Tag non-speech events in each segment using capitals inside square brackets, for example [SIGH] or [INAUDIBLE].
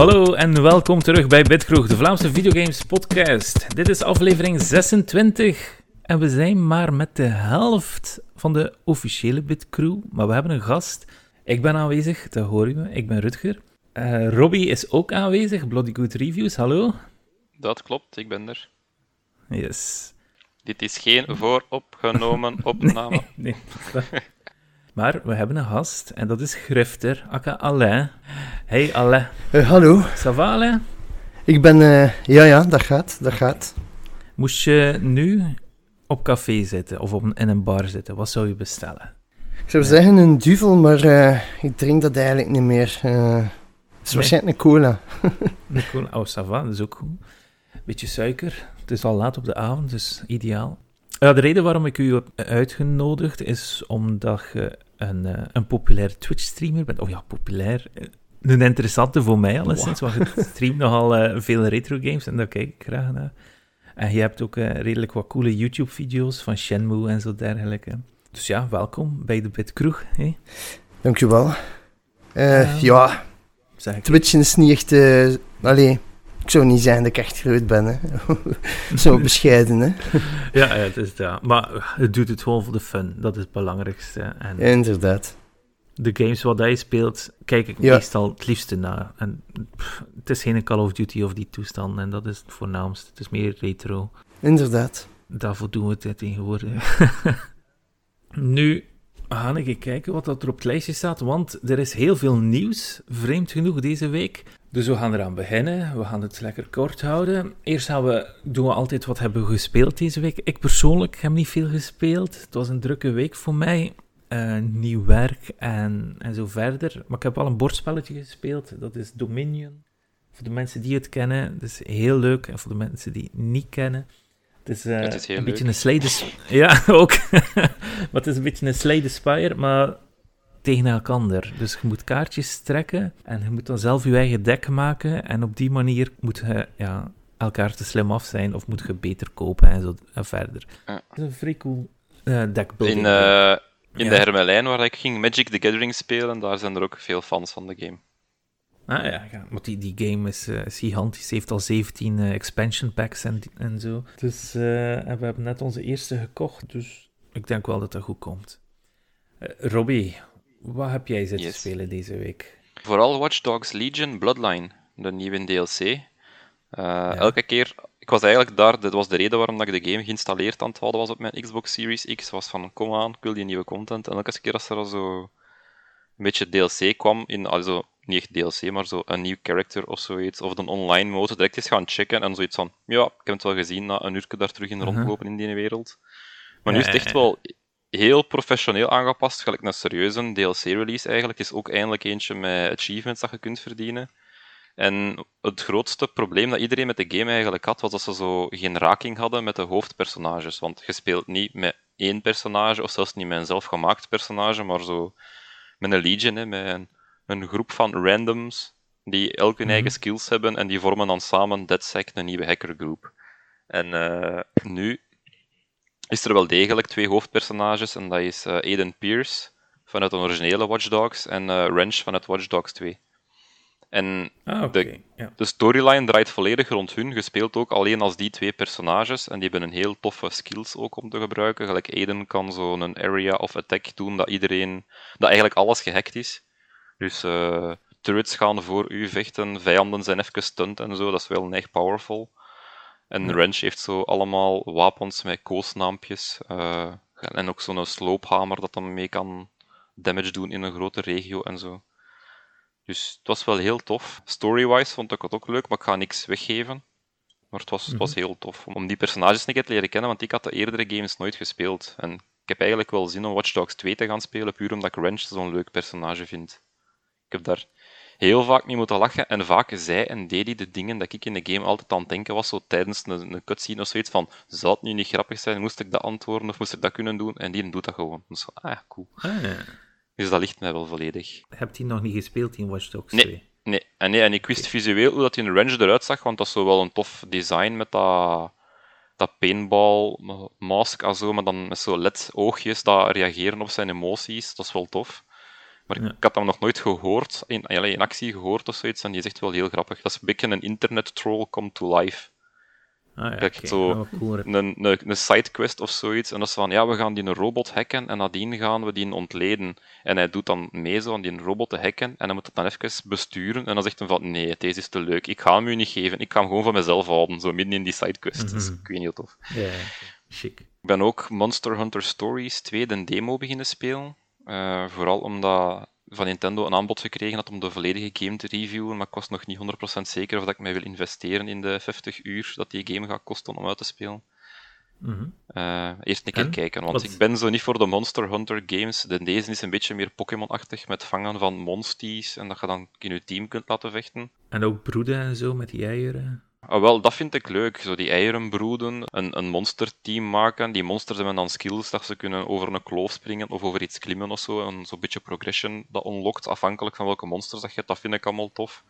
Hallo en welkom terug bij Bitkroeg, de Vlaamse videogames podcast. Dit is aflevering 26 en we zijn maar met de helft van de officiële Bitcrew, maar we hebben een gast. Ik ben aanwezig, dat hoor je me. Ik ben Rutger. Uh, Robbie is ook aanwezig, Bloody Good Reviews, hallo. Dat klopt, ik ben er. Yes. Dit is geen vooropgenomen [LAUGHS] opname. nee, nee. Maar we hebben een gast en dat is Grifter, aka Alain. Hey Alain. Uh, hallo. Ça va Alain? Ik ben, uh, ja ja, dat gaat, dat gaat. Moest je nu op café zitten of op een, in een bar zitten, wat zou je bestellen? Ik zou zeggen een duvel, maar uh, ik drink dat eigenlijk niet meer. het is waarschijnlijk een cola. [LAUGHS] een cola, oh ça va, dat is ook goed. Beetje suiker, het is al laat op de avond, dus ideaal. Ja, de reden waarom ik u heb uitgenodigd is omdat je een, uh, een populair Twitch-streamer bent. Oh ja, populair. Een interessante voor mij alleszins, wow. want je streamt [LAUGHS] nogal uh, veel retro-games en daar kijk ik graag naar. En je hebt ook uh, redelijk wat coole YouTube-video's van Shenmue en zo dergelijke. Dus ja, welkom bij de Bitkroeg. Hey. Dankjewel. Uh, ja, Twitch is niet echt... allee, ik zou niet zeggen dat ik echt groot ben, hè. [LAUGHS] Zo bescheiden, hè. [LAUGHS] ja, het is ja. Maar het doet het gewoon voor de fun. Dat is het belangrijkste. En Inderdaad. De games wat hij speelt, kijk ik ja. meestal het liefste naar. En pff, het is geen Call of Duty of die toestand. En dat is het voornaamste. Het is meer retro. Inderdaad. Daarvoor doen we het tegenwoordig. [LAUGHS] nu ga ik kijken wat er op het lijstje staat. Want er is heel veel nieuws, vreemd genoeg, deze week. Dus we gaan eraan beginnen. We gaan het lekker kort houden. Eerst gaan we, doen we altijd wat hebben we gespeeld deze week. Ik persoonlijk heb niet veel gespeeld. Het was een drukke week voor mij. Uh, nieuw werk en, en zo verder. Maar ik heb al een bordspelletje gespeeld. Dat is Dominion. Voor de mensen die het kennen. Dat is heel leuk. En voor de mensen die het niet kennen. Het is, uh, het is een leuk. beetje een Slay [LAUGHS] Ja, ook. [LAUGHS] maar het is een beetje een the Spire. Maar tegen elkaar. Dus je moet kaartjes trekken en je moet dan zelf je eigen dek maken. En op die manier moet je ja, elkaar te slim af zijn of moet je beter kopen en zo en verder. Ja. Dat is een vrij cool uh, deckbuilding. In, uh, in ja. de Hermelijn waar ik ging Magic the Gathering spelen, daar zijn er ook veel fans van de game. Ah ja, ja. want die, die game is, uh, is gigantisch. heeft al 17 uh, expansion packs en, en zo. Dus uh, en we hebben net onze eerste gekocht, dus ik denk wel dat dat goed komt. Robbie, wat heb jij zitten Yes. spelen deze week? Vooral Watch Dogs Legion Bloodline, de nieuwe DLC. Uh, Elke keer, ik was eigenlijk daar, dat was de reden waarom dat ik de game geïnstalleerd aan het houden was op mijn Xbox Series X. Was van, kom aan, ik wil die nieuwe content. En elke keer als er al zo een beetje DLC kwam, in, also, niet echt DLC, maar zo een nieuw character of zoiets, of een online mode, direct eens gaan checken en zoiets van, ja, ik heb het wel gezien na een uur daar terug in rondlopen in die wereld. Maar nu is het echt wel heel professioneel aangepast, gelijk een serieuze DLC-release eigenlijk. Is ook eindelijk eentje met achievements dat je kunt verdienen. En het grootste probleem dat iedereen met de game eigenlijk had, was dat ze zo geen raking hadden met de hoofdpersonages. Want je speelt niet met één personage, of zelfs niet met een zelfgemaakt personage, maar zo met een legion, hè, met een, een groep van randoms die elk hun eigen skills hebben en die vormen dan samen DeadSec, een nieuwe hackergroep. En uh, nu is er wel degelijk twee hoofdpersonages, en dat is uh, Aiden Pierce vanuit de originele Watch Dogs en uh, Wrench vanuit Watch Dogs 2. En ah, okay. de, ja. de storyline draait volledig rond hun. Je speelt ook alleen als die twee personages, en die hebben een heel toffe skills ook om te gebruiken. Gelijk Aiden kan zo'n area of attack doen dat iedereen, dat eigenlijk alles gehackt is. Dus uh, turrets gaan voor u vechten, vijanden zijn even stunt en zo, dat is wel echt powerful. En ja. Wrench heeft zo allemaal wapens met koosnaampjes. Uh, en ook zo'n sloophamer dat dan mee kan damage doen in een grote regio en zo. Dus het was wel heel tof. Story-wise vond ik het ook leuk, maar ik ga niks weggeven. Maar het was, het was heel tof om die personages een keer te leren kennen, want ik had de eerdere games nooit gespeeld. En ik heb eigenlijk wel zin om Watch Dogs 2 te gaan spelen, puur omdat ik Wrench zo'n leuk personage vind. Ik heb daar heel vaak mee moeten lachen. En vaak zei en deed hij de dingen dat ik in de game altijd aan het denken was, zo tijdens een, een cutscene of zoiets van, zou het nu niet grappig zijn, moest ik dat antwoorden of moest ik dat kunnen doen? En die doet dat gewoon. Dus, ah ja, cool. Ah, ja. Dus dat ligt mij wel volledig. Hebt hij nog niet gespeeld in Watch Dogs nee, 2? Nee. En, nee, en ik wist visueel hoe dat in Range eruit zag, want dat is zo wel een tof design met dat, dat paintball mask en zo, maar dan met zo led oogjes dat reageren op zijn emoties. Dat is wel tof. Maar ik had hem nog nooit gehoord, in, in actie gehoord of zoiets, en die is echt wel heel grappig. Dat is een beetje een internet-troll come to life. Ah, ja, Kijk, oké. zo Oh, cool. een, een, een sidequest of zoiets. En dat is van, ja, we gaan die een robot hacken en nadien gaan we die ontleden. En hij doet dan mee zo aan die robot te hacken en hij moet het dan even besturen. En dan zegt hij van, nee, deze is te leuk. Ik ga hem u niet geven. Ik ga hem gewoon van mezelf houden. Zo midden in die sidequest. Dus Mhm. ik weet niet hoe tof. Ja, chic. Ik ben ook Monster Hunter Stories 2, de demo, beginnen spelen. Eh, vooral omdat van Nintendo een aanbod gekregen had om de volledige game te reviewen, maar ik was nog niet 100% zeker of dat ik mij wil investeren in de 50 uur dat die game gaat kosten om uit te spelen. Mhm. Eh, eerst een keer En? kijken, want Wat- ik ben zo niet voor de Monster Hunter games. De, deze is een beetje meer Pokémon-achtig, met vangen van monsties en dat je dan in je team kunt laten vechten. En ook broeden en zo met die eieren. Ah, wel, dat vind ik leuk. Zo die eieren broeden, een, een monsterteam maken. Die monsters hebben dan skills dat ze kunnen over een kloof springen of over iets klimmen of zo. Zo'n beetje progression dat unlockt, afhankelijk van welke monsters dat je hebt. Dat vind ik allemaal tof.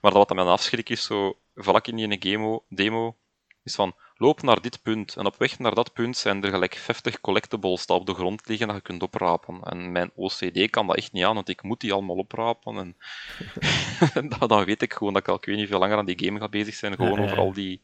Maar wat mij afschrik is, zo vlak in die demo, demo is van, loop naar dit punt. En op weg naar dat punt zijn er gelijk 50 collectibles dat op de grond liggen dat je kunt oprapen. En mijn OCD kan dat echt niet aan, want ik moet die allemaal oprapen. En [LAUGHS] dan, weet ik gewoon dat ik al ik weet niet veel langer aan die game ga bezig zijn, gewoon over al die,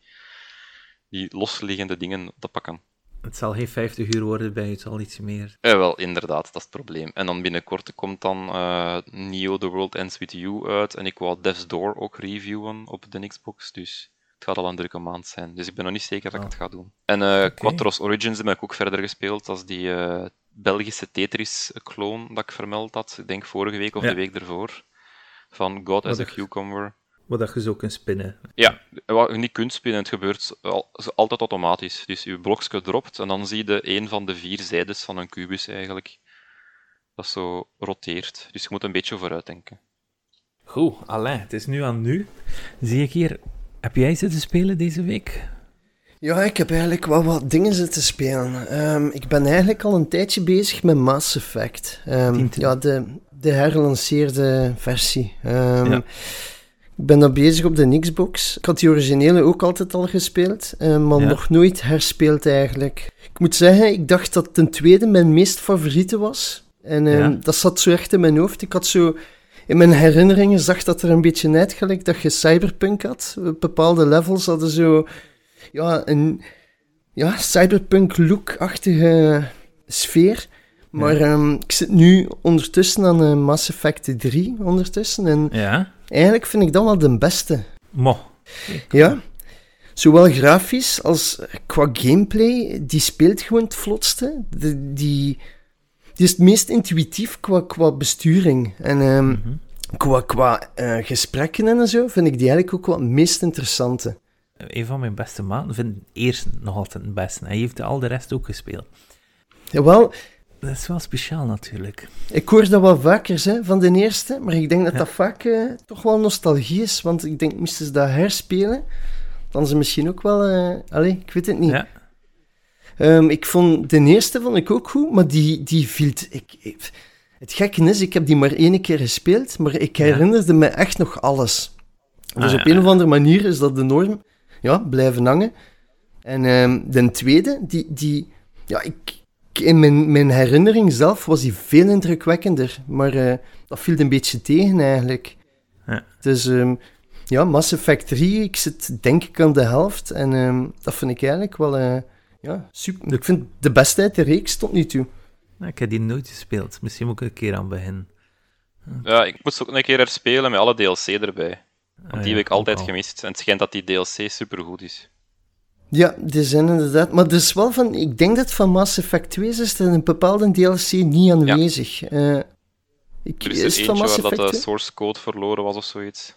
die losliggende dingen te pakken. Het zal geen 50 uur worden bij het zal iets meer. Eh, wel, inderdaad, dat is het probleem. En dan binnenkort komt dan eh, Neo The World Ends With You uit. En ik wou Death's Door ook reviewen op de Xbox. Dus gaat al een drukke maand zijn. Dus ik ben nog niet zeker dat ik Oh. het ga doen. En eh Quattros Origins heb ik ook verder gespeeld. Dat is die eh, Belgische Tetris-kloon dat ik vermeld had. Ik denk vorige week of Ja. de week ervoor. Van God as a Wat Cucumber. Wat dat je zo kunt spinnen. Ja, wat je niet kunt spinnen, het gebeurt al- altijd automatisch. Dus je blokje dropt en dan zie je een van de vier zijdes van een kubus eigenlijk. Dat zo roteert. Dus je moet een beetje vooruit denken. Goed, Alain, het is nu aan nu. Zie ik hier... Heb jij zitten spelen deze week? Ja, ik heb eigenlijk wel wat dingen zitten spelen. Ehm, ik ben eigenlijk al een tijdje bezig met Mass Effect. Dient- ja, de, de herlanceerde versie. Ehm, Ja. Ik ben daar bezig op de Xbox. Ik had die originele ook altijd al gespeeld, maar Ja. nog nooit herspeeld eigenlijk. Ik moet zeggen, ik dacht dat ten tweede mijn meest favoriete was. En Ja. dat zat zo echt in mijn hoofd. Ik had zo... In mijn herinneringen zag dat er een beetje uitgelijk dat je cyberpunk had. Bepaalde levels hadden zo... Ja, een ja, cyberpunk-look-achtige sfeer. Maar ehm, ik zit nu ondertussen aan eh, Mass Effect 3 ondertussen. En Ja. eigenlijk vind ik dat wel de beste. Mo. Ja. Zowel grafisch als qua gameplay, die speelt gewoon het vlotste. De, die, die is het meest intuïtief qua, qua besturing. En ehm, Mhm. qua, qua eh, gesprekken en zo vind ik die eigenlijk ook wel het meest interessante. Een van mijn beste maten vindt eerst nog altijd het beste. Hij heeft al de rest ook gespeeld. Jawel, Dat is wel speciaal natuurlijk. ik hoor dat wel vaker hè, van de eerste, maar ik denk dat Ja. dat vaak eh, toch wel nostalgie is. Want ik denk, moesten ze dat herspelen, dan ze misschien ook wel... eh allee, ik weet het niet. Ja. Ehm, ik vond de eerste vond ik ook goed, maar die, die viel. Ik, ik- het gekke is, ik heb die maar één keer gespeeld, maar ik herinnerde me echt nog alles. Dus Ah, op ja, een of andere manier is dat de norm. Ja, blijven hangen. En ehm, de tweede, die. die ja, ik, in mijn, mijn herinnering zelf was die veel indrukwekkender, maar eh, dat viel een beetje tegen eigenlijk. Ja. Dus ehm, ja, Mass Effect 3, ik zit denk ik aan de helft en dat vind ik eigenlijk wel. eh, ja, super. Ik vind de beste uit de reeks tot nu toe. Nou, ik heb die nooit gespeeld. Misschien moet ik een keer aan beginnen. Ja, ik moet ze ook een keer herspelen met alle DLC erbij. Want Ah, die ja, heb ik altijd al. gemist. En het schijnt dat die DLC supergoed is. Ja, die zijn inderdaad. Maar dus wel van, ik denk dat van Mass Effect 2 is er een bepaalde DLC niet aanwezig. Eh, ik, Er is is er van eentje Mass waar dat de 2? source code verloren was of zoiets.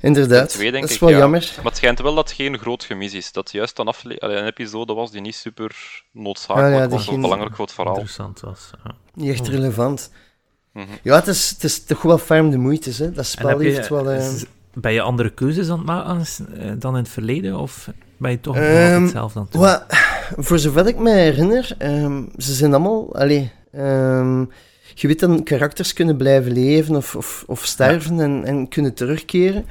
Inderdaad, twee, denk dat is ik, wel ja. jammer. Maar het schijnt wel dat het geen groot gemis is. Dat juist een, afle- allee, een episode was die niet super noodzakelijk Ah, ja, was of geen- belangrijk voor het verhaal. Interessant was. Ja. Niet echt relevant. Mhm. Ja, het is, het is toch wel ferm de moeite, hè. Dat spel je, heeft wel... eh, is- ben je andere keuzes aan het maken eh, dan in het verleden? Of ben je toch altijd hetzelfde aan het doen? Voor zover ik me herinner, ehm, ze zijn allemaal... Allee, ehm, je weet dat karakters kunnen blijven leven of, of, of sterven en, en kunnen terugkeren.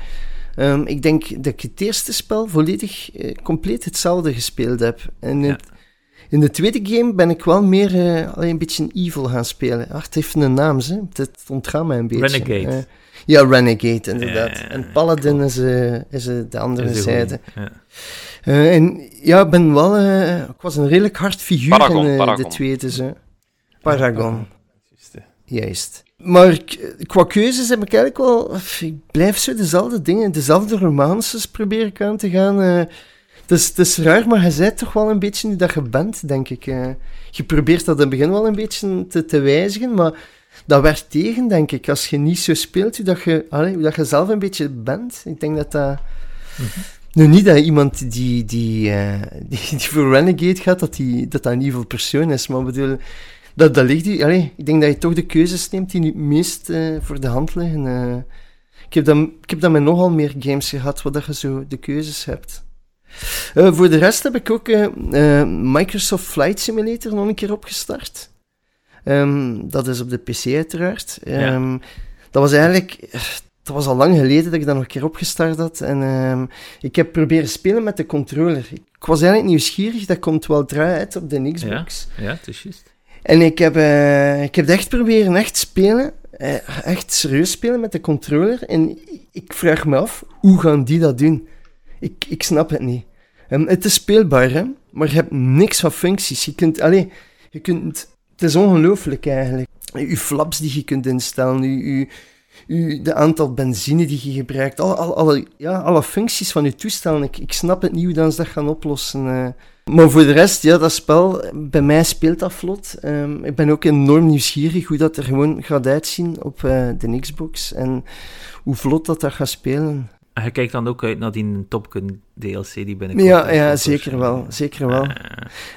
Ehm, ik denk dat ik het eerste spel volledig eh, compleet hetzelfde gespeeld heb. En Ja. het, In de tweede game ben ik wel meer uh, alleen een beetje evil gaan spelen. Ach, het heeft een naam, hè. Het ontgaat mij een beetje. Renegade. Uh, ja, Renegade, inderdaad. en Paladin is, uh, is de andere zijde. Ja. en ja, ik ben wel... ik was een redelijk hard figuur Paragon, in Paragon. de tweede. Zo. Paragon. Juist. Maar qua keuzes heb ik eigenlijk wel... Ik blijf zo dezelfde dingen, dezelfde romances probeer ik aan te gaan. Uh, het, is, het is raar, maar je bent toch wel een beetje nu dat je bent, denk ik. Uh, je probeert dat in het begin wel een beetje te, te wijzigen, maar dat werkt tegen, denk ik. Als je niet zo speelt, hoe dat je, allee, hoe dat je zelf een beetje bent. Ik denk dat dat... Mm -hmm. Nu, niet dat iemand die, die, uh, die, [LAUGHS] die, voor Renegade gaat, dat, die, dat dat een evil persoon is, maar bedoel... Dat, dat ligt die, ik denk dat je toch de keuzes neemt die nu het meest uh, voor de hand liggen. Uh, ik, heb dat, ik heb dat met nogal meer games gehad, waar dat je zo de keuzes hebt. Uh, voor de rest heb ik ook Microsoft Flight Simulator nog een keer opgestart. Um, dat is op de PC uiteraard. Um, ja. Dat was eigenlijk... Dat was al lang geleden dat ik dat nog een keer opgestart had. En um, ik heb proberen spelen met de controller. Ik was eigenlijk nieuwsgierig. Dat komt wel draaien uit op de Xbox. Ja, ja het is juist. En ik heb, uh, ik heb echt proberen echt spelen, uh, echt serieus spelen met de controller. En ik vraag me af, hoe gaan die dat doen? Ik, ik snap het niet. Um, het is speelbaar, hè? maar je hebt niks van functies. Je kunt, allez, je kunt, het is ongelooflijk eigenlijk. Je flaps die je kunt instellen, je, je, de aantal benzine die je gebruikt, alle, alle, ja, alle functies van je toestel. Ik, ik snap het niet hoe ze dat gaan oplossen. Uh, maar voor de rest, ja, dat spel, bij mij speelt dat vlot. Um, ik ben ook enorm nieuwsgierig hoe dat er gewoon gaat uitzien op uh, de Xbox. En hoe vlot dat dat gaat spelen. En je kijkt dan ook uit naar die Top Gun DLC die binnenkort... Ja, ja zeker wel. Zeker wel. Uh.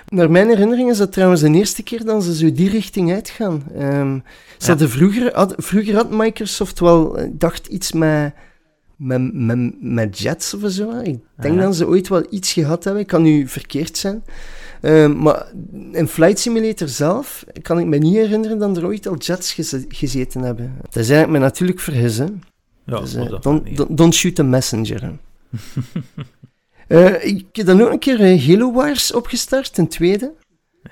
Naar mijn herinnering is dat trouwens de eerste keer dat ze zo die richting uitgaan. Um, ze ja. vroeger, had, vroeger had Microsoft wel, dacht, iets met... Met, met, met jets of zo. Ik denk ja. dat ze ooit wel iets gehad hebben. Ik kan nu verkeerd zijn. Uh, maar in Flight Simulator zelf kan ik me niet herinneren dat er ooit al jets gez gezeten hebben. Dat is eigenlijk me natuurlijk vergissen. Ja, dus, uh, don't, don't, don't, shoot the messenger. uh, [LAUGHS] ik heb dan ook een keer Halo Wars opgestart, een tweede.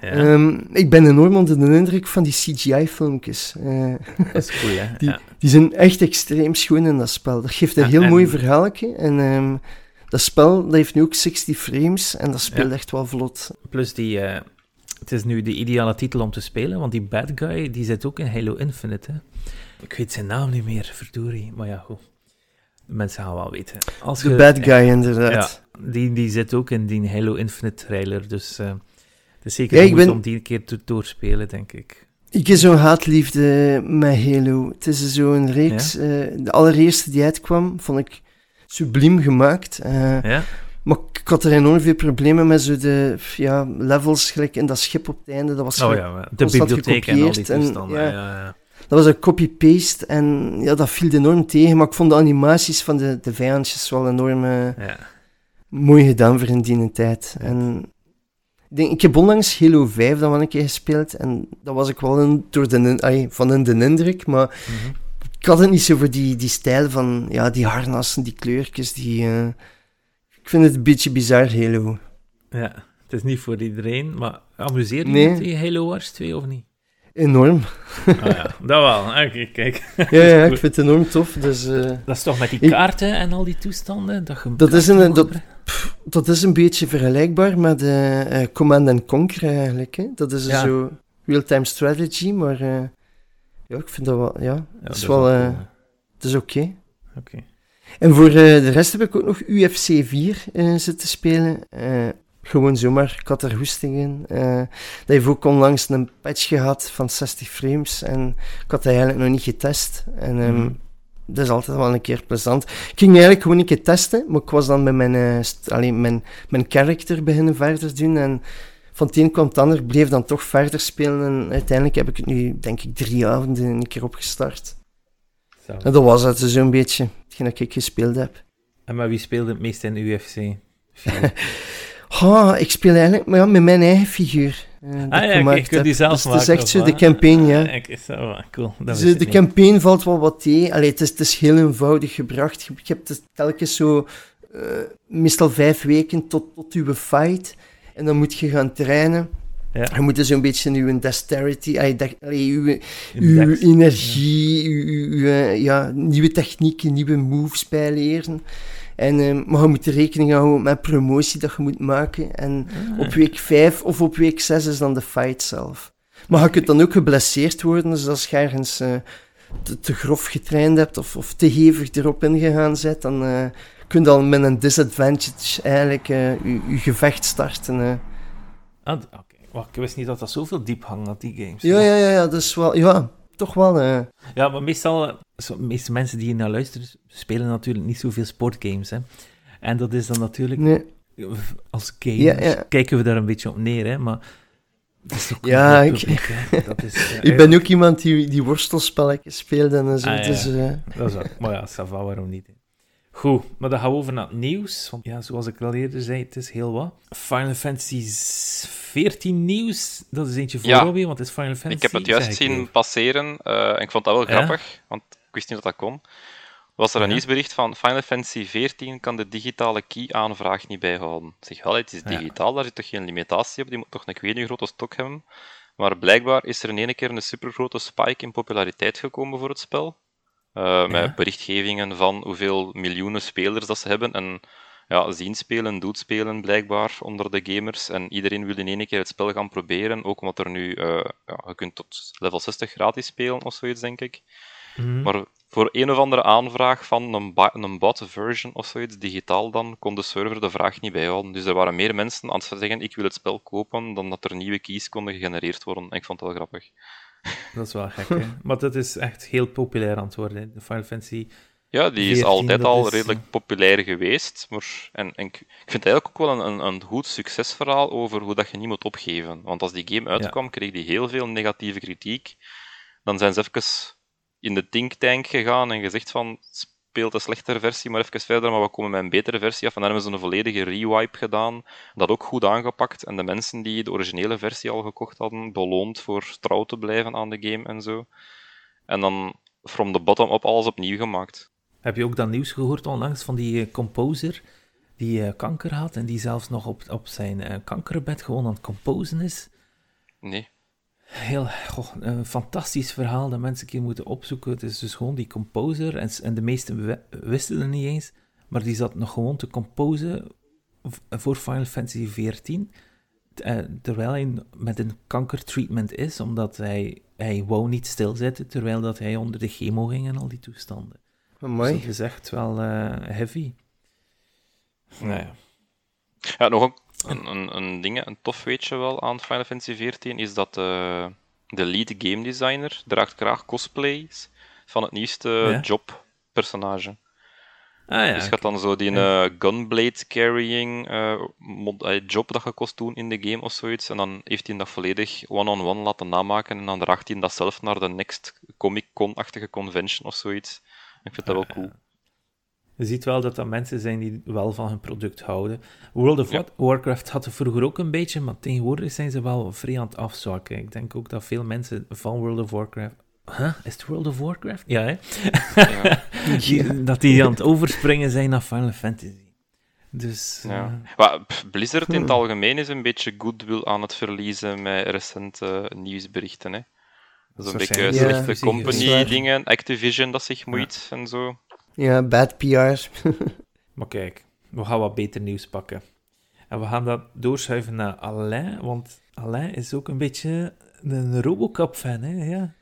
Ja. Um, ik ben enorm onder de indruk van die CGI-filmpjes. Uh, dat is cool, hè? [LAUGHS] Die, ja. die zijn echt extreem schoon in dat spel. Dat geeft een heel en- mooi verhaaltje. En um, dat spel dat heeft nu ook 60 frames en dat speelt echt wel vlot. Plus die... eh, het is nu de ideale titel om te spelen, want die bad guy die zit ook in Halo Infinite. Hè? Ik weet zijn naam niet meer, verdorie. Maar ja, goed. De mensen gaan wel weten. Als De bad guy, inderdaad. Ja, die, die zit ook in die Halo Infinite trailer. Dus eh, is zeker Ja, ben- om die een keer te doorspelen, denk ik. Ik heb zo'n haatliefde met Halo. Het is zo'n reeks. eh, de allereerste die uitkwam, vond ik subliem gemaakt. Eh, Ja? Maar ik had er enorm veel problemen met zo de ja, levels, gelijk in dat schip op het einde. Dat was, Oh ja, de bibliotheek en al die en, toestanden. ja. ja. Ja, dat was een copy-paste en ja, dat viel enorm tegen. Maar ik vond de animaties van de, de vijandjes wel enorm eh, mooi gedaan voor in die tijd. En denk, ik heb onlangs Halo 5 dan wel een keer gespeeld en dat was ik wel in, door de, van in de indruk. Maar Mhm. ik had het niet zo voor die, die stijl van ja, die harnassen, die kleurtjes. Die, eh, ik vind het een beetje bizar, Halo. ja. Het is niet voor iedereen, maar amuseer je Nee. met die Halo Wars 2 of niet? Enorm. Ah ja, dat wel. Oké, kijk. Ja, ja, ik vind het enorm tof. Dus, eh, Dat is toch met die Ik- kaarten en al die toestanden? Dat, je Dat is een- dat- dat is een beetje vergelijkbaar met eh, eh, Command and Conquer eigenlijk. Hè? Dat is Ja. zo real-time strategy, maar eh, ja, ik vind dat wel, ja, Ja, dat is wel, het is oké. Oké. En voor de rest heb ik ook nog UFC 4 eh, zitten spelen. Gewoon zomaar, ik had er hoesting in. Eh, dat heeft ook onlangs een patch gehad van 60 frames en ik had dat eigenlijk nog niet getest. En ehm, Mhm. Dat is altijd wel een keer plezant. Ik ging eigenlijk gewoon een keer testen, maar ik was dan met mijn, eh, st- allee, mijn, mijn character beginnen verder doen en van het een kwam het ander, bleef dan toch verder spelen en uiteindelijk heb ik het nu, denk ik, drie avonden een keer opgestart. Zo. En dat was het zo'n beetje, hetgeen dat ik gespeeld heb. En maar wie speelde het meest in UFC? [LAUGHS] Oh, ik speel eigenlijk maar ja, met mijn eigen figuur. eh, Ah ja, ik kun die zelf dus maken. Het is echt zo, de campaign, ja. Ik- zo, cool. Dat Dus, de niet. campaign valt wel wat tegen. Allee, het, is, het is heel eenvoudig gebracht. Je, je hebt het telkens zo, eh, meestal vijf weken tot, tot uw fight. En dan moet je gaan trainen. Ja. Je moet dus een beetje uw dexterity, allee, uw, energie, uw, ja, nieuwe technieken, nieuwe moves bijleren. En, eh, maar je moet rekening houden met promotie dat je moet maken. En Ah. op week 5 of op week 6 is dan de fight zelf. Maar je kunt dan ook geblesseerd worden, dus als je ergens eh, te, te grof getraind hebt of, of te hevig erop ingegaan bent, dan eh, kun je dan met een disadvantage eigenlijk eh, je, je gevecht starten. Ah, Oké, ik wist niet dat dat zoveel diep hangt, dat die games. Ja, ja, ja, ja, dat is wel, ja, toch wel. eh. Ja, maar meestal, zo- de meeste mensen die hier naar luisteren, spelen natuurlijk niet zoveel sportgames. Hè. En dat is dan natuurlijk, nee. als gamers, Ja, ja. kijken we daar een beetje op neer, hè. Maar dat is ook Ja, een ik- publiek, hè. Dat is, [LAUGHS] eh, Ik ben ook iemand die, die wortelspelletjes speelde en zo. Ah, ja. dus, eh, Dat is waar. Maar ja, ça va, waarom niet? hè. Goed, maar dan gaan we over naar het nieuws. Want ja, zoals ik al eerder zei, het is heel wat. Final Fantasy 14 nieuws. Dat is eentje voor Ja. Robbie, want het is Final Fantasy. Ik heb het juist zien weer. passeren eh, en ik vond dat wel Ja? grappig, want ik wist niet dat dat kon. Was er een Ja. nieuwsbericht van Final Fantasy 14 kan de digitale key-aanvraag niet bijhouden. Zeg wel, het is digitaal, daar zit toch geen limitatie op, die moet toch een hoe grote stok hebben. Maar blijkbaar is er in ene keer een supergrote spike in populariteit gekomen voor het spel. Eh, Met berichtgevingen van hoeveel miljoenen spelers dat ze hebben. En ja, zien spelen, doet spelen blijkbaar onder de gamers. En iedereen wil in één keer het spel gaan proberen. Ook omdat er nu, eh, ja, je kunt tot level 60 gratis spelen of zoiets, denk ik. Mhm. Maar voor een of andere aanvraag van een, een bot version of zoiets, digitaal dan, kon de server de vraag niet bijhouden. Dus er waren meer mensen aan het zeggen, ik wil het spel kopen, dan dat er nieuwe keys konden gegenereerd worden. En ik vond dat wel grappig. Dat is wel gek, hè. Maar dat is echt heel populair aan het worden, hè. de Final Fantasy. Ja, die is 14, altijd al is, redelijk populair geweest. Maar, en, en ik vind het eigenlijk ook wel een, een, een goed succesverhaal over hoe dat je niet moet opgeven. Want als die game uitkwam, kreeg die heel veel negatieve kritiek. Dan zijn ze even in de think tank gegaan en gezegd van speelt een slechtere versie maar even verder, maar we komen met een betere versie af. En dan hebben ze een volledige rewipe gedaan. Dat ook goed aangepakt. En de mensen die de originele versie al gekocht hadden, beloond voor trouw te blijven aan de game en zo. En dan from the bottom up alles opnieuw gemaakt. Heb je ook dat nieuws gehoord onlangs van die eh, composer die eh, kanker had en die zelfs nog op, op zijn eh, kankerbed gewoon aan het composen is? Nee. Heel, goh, een fantastisch verhaal dat mensen een keer moeten opzoeken. Het is dus gewoon die composer, en, en de meesten wisten het niet eens, maar die zat nog gewoon te composen voor Final Fantasy XIV, eh, terwijl hij met een kankertreatment is, omdat hij, hij wou niet stilzitten, terwijl dat hij onder de chemo ging en al die toestanden. Dus amai. dat is echt wel eh, heavy. Nou ja. Ja, nog een, een, een, een ding, een tof weetje wel aan Final Fantasy XIV is dat eh, de lead game designer draagt graag cosplays van het nieuwste Ja? job-personage. Ah ja, dus je gaat dan zo die Ja. eh, gunblade carrying eh, mod- job dat je kost doen in de game of zoiets. En dan heeft hij dat volledig one-on-one laten namaken en dan draagt hij dat zelf naar de next Comic-Con-achtige convention of zoiets. Ik vind dat wel cool. Je ziet wel dat dat mensen zijn die wel van hun product houden. World of Ja. Warcraft had het vroeger ook een beetje, maar tegenwoordig zijn ze wel vrij aan het afzwakken. Ik denk ook dat veel mensen van World of Warcraft... Huh? Is het World of Warcraft? Ja, hè? Ja. [LAUGHS] Die- Dat die aan het overspringen zijn naar Final Fantasy. Dus... Ja. eh, Blizzard in het algemeen is een beetje goodwill aan het verliezen met recente nieuwsberichten. Hè. Dat is een beetje slechte geweest. company-dingen, Activision dat zich moeit en zo. Ja, bad PR. [LAUGHS] Maar kijk, we gaan wat beter nieuws pakken. En we gaan dat doorschuiven naar Alain, want Alain is ook een beetje een Robocop-fan, hè? Ja.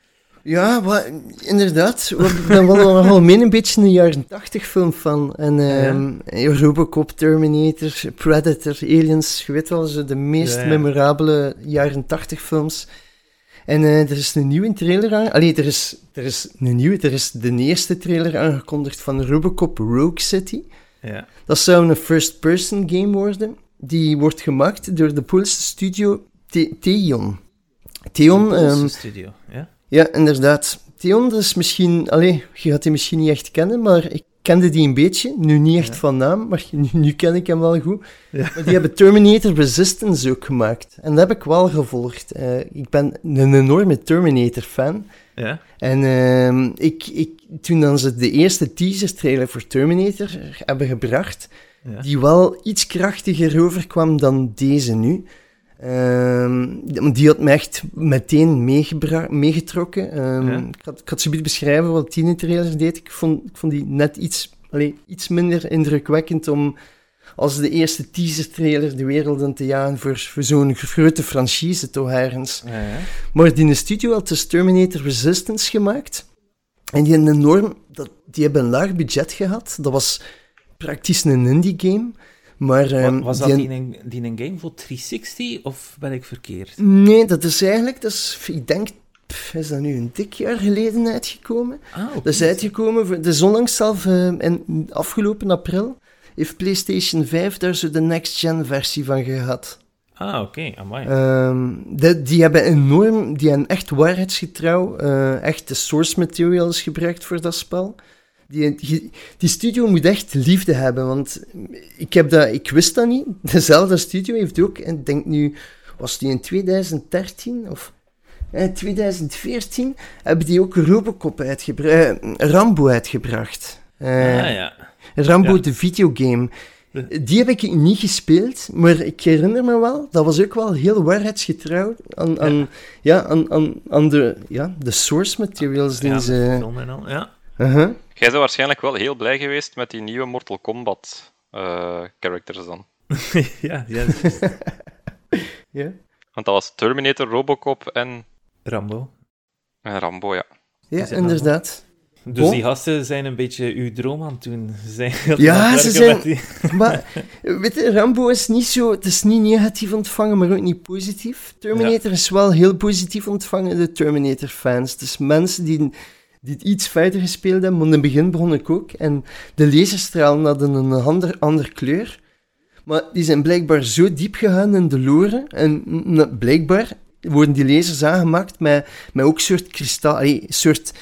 Ja, wat, inderdaad. Ik ben wel algemeen een beetje een jaren 80 film van. En ehm, Robocop, Terminator, Predator, Aliens, je weet wel, de meest Ja, ja. memorabele jaren 80 films. En eh, er is een nieuwe trailer aan... Allee, er is, er is een nieuwe... Er is de eerste trailer aangekondigd van Robocop Rogue City. ja. Dat zou een first-person game worden. Die wordt gemaakt door de Poolse studio The- Theon. Theon... Poolse ehm, studio, ja? ja, inderdaad. Theon, dat is misschien... Allee, je gaat die misschien niet echt kennen, maar ik kende die een beetje. Nu niet echt Ja. van naam, maar [LAUGHS] nu, nu ken ik hem wel goed. Ja. Maar die hebben Terminator Resistance ook gemaakt. En dat heb ik wel gevolgd. Eh, ik ben een enorme Terminator-fan. Ja? En ehm, ik, ik, toen dan ze de eerste teaser-trailer voor Terminator hebben gebracht, die wel iets krachtiger overkwam dan deze nu. Ehm, die had me echt meteen meegetrokken. Um, Ja. ik, had, ik had zoiets beschrijven wat die trailer deed. Ik vond, ik vond die net iets, allee, iets minder indrukwekkend om als de eerste teaser-trailer de wereld in te jagen voor, voor zo'n grote franchise, toch ergens. Ja, ja. Maar die studio had dus Terminator Resistance gemaakt. En die, een enorm, dat, die hebben een laag budget gehad. Dat was praktisch een indie-game. Maar, ehm, Wa- was dat die- die een, die een game voor 360 of ben ik verkeerd? Nee, dat is eigenlijk, dat is, ik denk, pff, is dat nu een dik jaar geleden uitgekomen? Ah. Dat is uitgekomen, voor, dus onlangs zelf, eh, in afgelopen april, heeft PlayStation 5 daar zo de next-gen versie van gehad. Ah, oké, amai. Ehm, de- die hebben enorm, die hebben echt waarheidsgetrouw, eh, echt de source materials gebruikt voor dat spel. Die, die, studio moet echt liefde hebben, want ik, heb dat, ik wist dat niet. [LAUGHS] Dezelfde studio heeft ook, en ik denk nu, was die in 2013 of eh, 2014, hebben die ook Robocop uitgebracht, Rambo uitgebracht. Eh, ah, ja. Rambo, Ja. de videogame. De- Die heb ik niet gespeeld, maar ik herinner me wel, dat was ook wel heel waarheidsgetrouw aan, aan, ja. aan, aan, aan de, ja, de source materials die ja, ze... al, ja. Uh-huh. Jij zou waarschijnlijk wel heel blij geweest met die nieuwe Mortal Kombat eh, characters dan. [LAUGHS] ja, ja. [LAUGHS] Ja, Want dat was Terminator, Robocop en, Rambo. en Rambo, ja. ja inderdaad. Dus die gasten zijn een beetje uw droom aan het doen. Ze zijn Ja, ze zijn- die- Maar, [LAUGHS] weet je, Rambo is niet zo... Het is niet negatief ontvangen, maar ook niet positief. Terminator is wel heel positief ontvangen, de Terminator-fans. Dus mensen die, die het iets verder gespeeld hebben, want in het begin begon ik ook. En de laserstralen hadden een ander, ander kleur. Maar die zijn blijkbaar zo diep gegaan in de lore. En blijkbaar worden die lasers aangemaakt met, met ook soort kristal... allee, soort...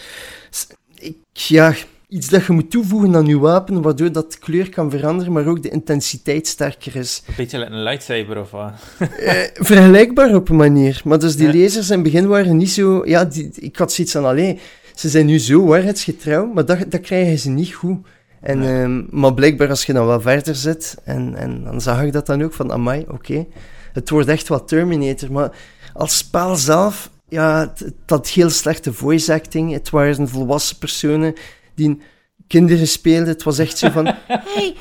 Ik, ja, iets dat je moet toevoegen aan je wapen, waardoor dat de kleur kan veranderen, maar ook de intensiteit sterker is. Een beetje een lightsaber of wat. Eh, vergelijkbaar op een manier. Maar dus die Ja. lasers in het begin waren niet zo... Ja, die, ik had zoiets van, allee, ze zijn nu zo waarheidsgetrouw, maar dat, dat krijgen ze niet goed. En, ehm, maar blijkbaar als je dan wel verder zit, en, en dan zag ik dat dan ook, van amai, oké, het wordt echt wat Terminator. Maar als spel zelf, ja, het, het had heel slechte voice acting. Het waren volwassen personen die kinderen speelden. Het was echt zo van... [LAUGHS] Hey,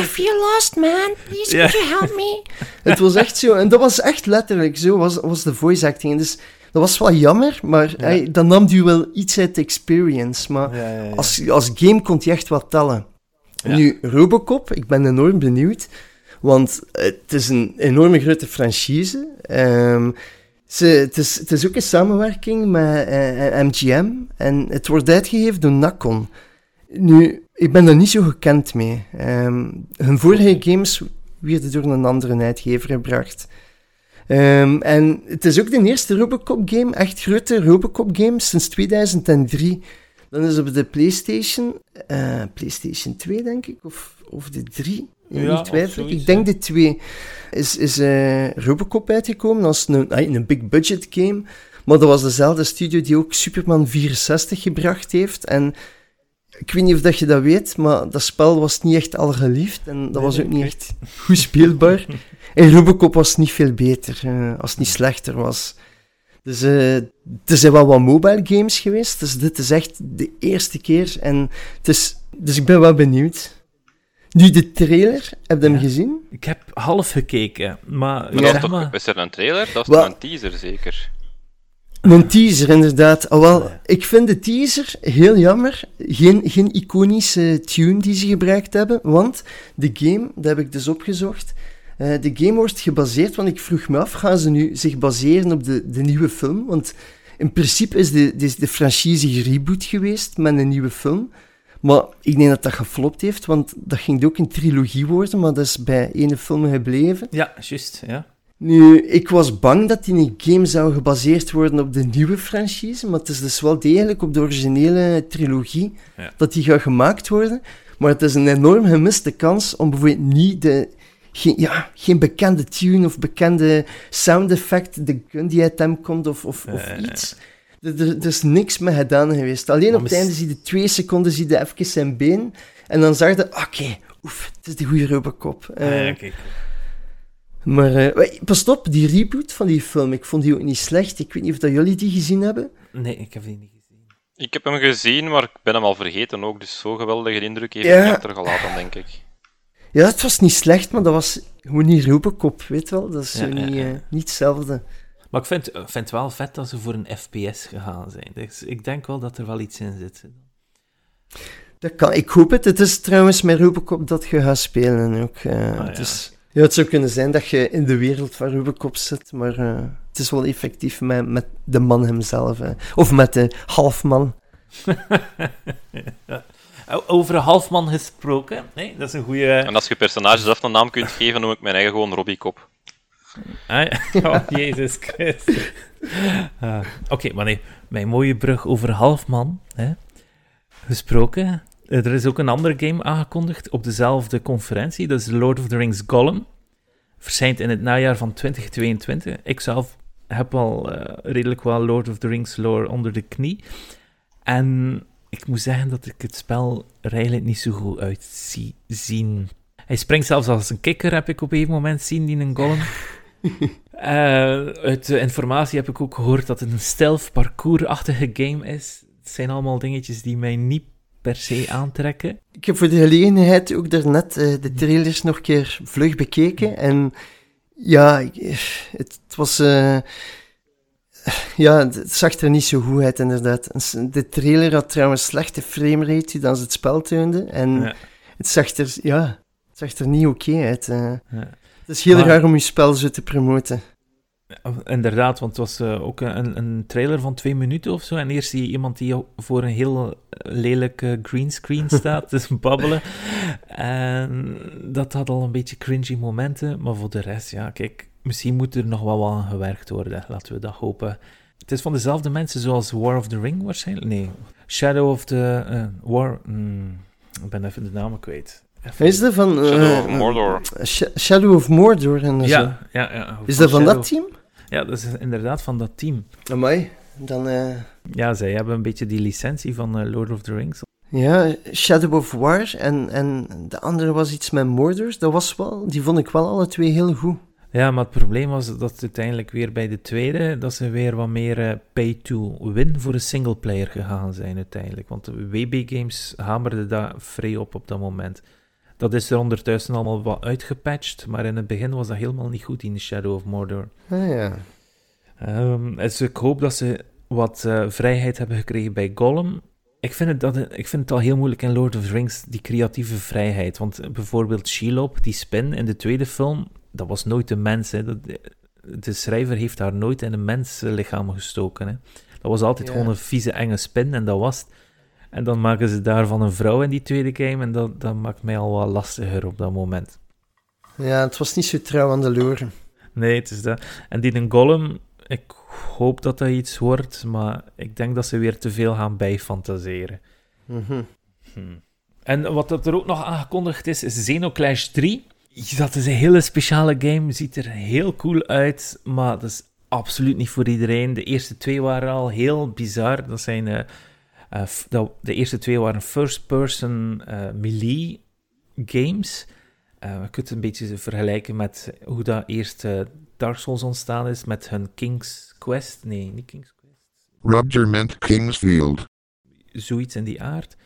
I feel lost, man. Please, Ja. could you help me? Het was echt zo, en dat was echt letterlijk zo, was, was de voice acting. En Dus dat was wel jammer, maar Ja. hey, dan nam je wel iets uit de experience. Maar Ja, als, als game kon je echt wat tellen. Nu, Robocop, ik ben enorm benieuwd, want het is een enorme grote franchise. Ehm, ze, het, is, het is ook een samenwerking met eh, MGM en het wordt uitgegeven door Nacon. Nu, ik ben er niet zo gekend mee. Ehm, hun vorige games werden door een andere uitgever gebracht. Ehm, en het is ook de eerste Robocop-game, echt grote Robocop-game, sinds 2003. Dan is op de PlayStation, eh, PlayStation 2 denk ik, of, of de 3. Ja, niet twijfel. Ik denk de 2. Is, is eh, Robocop uitgekomen als een, ah, een big budget game. Maar dat was dezelfde studio die ook Superman 64 gebracht heeft. En ik weet niet of dat je dat weet, maar dat spel was niet echt al geliefd. En dat Nee, was ook niet echt goed speelbaar. [LAUGHS] en Robocop was niet veel beter, eh, als het niet slechter was. Dus eh, er zijn wel wat mobile games geweest. Dus dit is echt de eerste keer. En het is, dus ik ben wel benieuwd. Nu, de trailer, heb je hem Ja. gezien? Ik heb half gekeken, maar... Maar Ja. dat zeg is, toch, maar. is er een trailer? Dat is Wel- toch een teaser, zeker? Een teaser, inderdaad. Alhoewel, ik vind de teaser heel jammer. Geen, geen iconische tune die ze gebruikt hebben, want de game, dat heb ik dus opgezocht, eh, de game wordt gebaseerd, want ik vroeg me af, gaan ze nu zich baseren op de, de nieuwe film? Want in principe is de, is de franchise gereboot geweest met een nieuwe film. Maar ik denk dat dat geflopt heeft, want dat ging ook een trilogie worden, maar dat is bij ene film gebleven. Ja, juist, ja. Nu, ik was bang dat die een game zou gebaseerd worden op de nieuwe franchise, maar het is dus wel degelijk op de originele trilogie Ja. dat die gaat gemaakt worden. Maar het is een enorm gemiste kans om bijvoorbeeld niet de... Geen, ja, geen bekende tune of bekende sound effect, de gun die uit hem komt of, of, of Eh. iets. Er, er, er is niks mee gedaan geweest. Alleen Maar op het einde zie je twee seconden zie je even zijn been en dan zag je, oké, oef, het is de goede Robocop. Ah, Eh, ja, kijk. Maar eh, pas op, die reboot van die film, ik vond die ook niet slecht. Ik weet niet of dat jullie die gezien hebben. Nee, ik heb die niet gezien. Ik heb hem gezien, maar ik ben hem al vergeten ook. Dus zo'n geweldige indruk heeft Ja. hij achtergelaten, denk ik. Ja, het was niet slecht, maar dat was gewoon niet Robocop, weet wel. Dat is Ja, zo ja, niet, ja. eh, niet hetzelfde. Maar ik vind, vind het wel vet dat ze voor een FPS gegaan zijn. Dus ik denk wel dat er wel iets in zit. Dat kan, ik hoop het. Het is trouwens met Robocop dat je gaat spelen ook. eh, Ah, het, ja. is, ja, het zou kunnen zijn dat je in de wereld van Robocop zit, maar eh, het is wel effectief met, met de man hemzelf. Of met de halfman. [LAUGHS] Ja. Over een halfman gesproken. Nee, dat is een goede. En als je personage zelf een naam kunt geven, noem ik mijn eigen gewoon Robbie Kop. Ah, [LAUGHS] oh, Jezus Christus. Ah, Oké, maar nee, mijn mooie brug over halfman. Hè. Gesproken. Eh, Er is ook een andere game aangekondigd op dezelfde conferentie. Dat is Lord of the Rings Gollum. Verschijnt in het najaar van 2022. Ik zelf heb al eh, redelijk wel Lord of the Rings lore onder de knie. En ik moet zeggen dat ik het spel er eigenlijk niet zo goed uit zie zien. Hij springt zelfs als een kikker, heb ik op een moment zien, die een Gollum. [LAUGHS] Eh, uit de informatie heb ik ook gehoord dat het een stealth parcours-achtige game is. Het zijn allemaal dingetjes die mij niet per se aantrekken. Ik heb voor de gelegenheid ook daarnet eh de trailers nog een keer vlug bekeken. En ja, ik- het, het was... eh, ja, het zag er niet zo goed uit, inderdaad. De trailer had trouwens slechte framerate dan ze het spel toonde. En Ja. het zag er, ja, het zag er niet oké uit. eh. Ja. Het is heel Maar- raar om je spel zo te promoten. Inderdaad, want het was eh, ook een, een trailer van twee minuten of zo. En eerst zie je iemand die voor een heel lelijke greenscreen [LAUGHS] staat, dus babbelen. En dat had al een beetje cringy momenten. Maar voor de rest, ja, kijk, misschien moet er nog wel wat aan gewerkt worden. Laten we dat hopen. Het is van dezelfde mensen zoals War of the Ring waarschijnlijk? Nee, Shadow of the eh, War... hmm, ik ben even de namen kwijt. Even- Is dat van... eh, Shadow of Mordor. Sh- Shadow of Mordor en zo. Ja, ja, ja. Is dat van Shadow- dat team? Ja, dat is inderdaad van dat team. Amai. Dan, eh, Ja, zij hebben een beetje die licentie van eh, Lord of the Rings. ja, Shadow of War en, en de andere was iets met Mordor. Dat was wel, die vond ik wel alle twee heel goed. Ja, maar het probleem was dat uiteindelijk weer bij de tweede, dat ze weer wat meer eh, pay-to-win voor een singleplayer gegaan zijn uiteindelijk. Want de WB Games hamerde daar vrij op op dat moment. Dat is er ondertussen allemaal wat uitgepatcht, maar in het begin was dat helemaal niet goed in Shadow of Mordor. Ah ja. Ehm, dus ik hoop dat ze wat eh, vrijheid hebben gekregen bij Gollum. Ik vind, het dat, ik vind het al heel moeilijk in Lord of the Rings, die creatieve vrijheid. Want bijvoorbeeld Shelob, die spin in de tweede film, dat was nooit een mens. Hè. Dat, de schrijver heeft haar nooit in een mensenlichaam gestoken. Hè. Dat was altijd gewoon een vieze, enge spin en dat was het. En dan maken ze daarvan een vrouw in die tweede game en dat, dat maakt mij al wat lastiger op dat moment. Ja, het was niet zo trouw aan de lore. Nee, het is dat. En die een Gollum, ik hoop dat dat iets wordt, maar ik denk dat ze weer te veel gaan bijfantaseren. Hmm. En wat dat er ook nog aangekondigd is, is Xenoclash 3. Dat is een hele speciale game, ziet er heel cool uit, maar dat is absoluut niet voor iedereen. De eerste twee waren al heel bizar. Dat zijn, eh, eh, de eerste twee waren first-person eh, melee games. Eh, je kunt het een beetje vergelijken met hoe dat eerst eh, Dark Souls ontstaan is met hun King's Quest. Nee, niet King's Quest. Rubger meant Kingsfield. zoiets in die aard.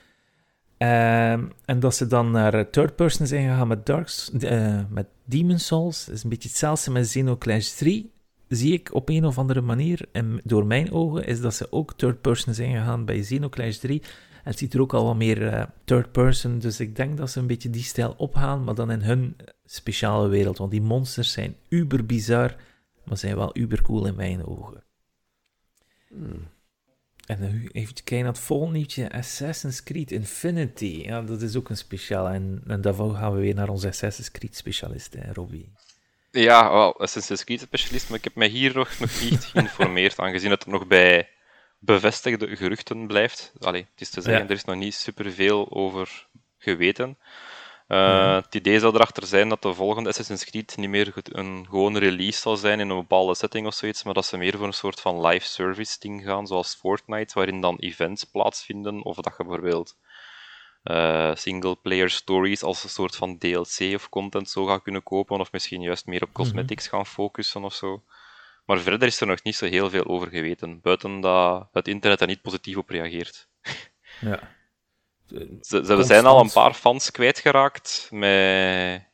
Ehm, en dat ze dan naar eh, third person zijn gegaan met, Darks, eh, met Demon Souls. Dat is een beetje hetzelfde met Xenoclash 3. Zie ik op een of andere manier, en door mijn ogen, is dat ze ook third person zijn gegaan bij Xenoclash 3. En het ziet er ook al wat meer eh, third person, dus ik denk dat ze een beetje die stijl opgaan, maar dan in hun speciale wereld. Want die monsters zijn uber bizar, maar zijn wel uber cool in mijn ogen. En nu even kijken naar het volgende nieuwtje, Assassin's Creed Infinity. Ja, dat is ook een speciaal. En, en daarvoor gaan we weer naar onze Assassin's Creed specialist, hè, Robbie. Ja, wel, Assassin's Creed specialist, maar ik heb mij hier nog, nog niet [LAUGHS] geïnformeerd, aangezien het nog bij bevestigde geruchten blijft. Allee, het is te zeggen, Ja. er is nog niet superveel over geweten. Eh, Ja. Het idee zou erachter zijn dat de volgende Assassin's Creed niet meer een gewone release zal zijn in een bepaalde setting of zoiets, maar dat ze meer voor een soort van live service ding gaan, zoals Fortnite, waarin dan events plaatsvinden, of dat je bijvoorbeeld eh, single-player stories als een soort van DLC of content zo gaan kunnen kopen, of misschien juist meer op cosmetics gaan focussen of zo. Maar verder is er nog niet zo heel veel over geweten, buiten dat het internet er niet positief op reageert. Ja. Ze, ze zijn al een paar fans kwijtgeraakt met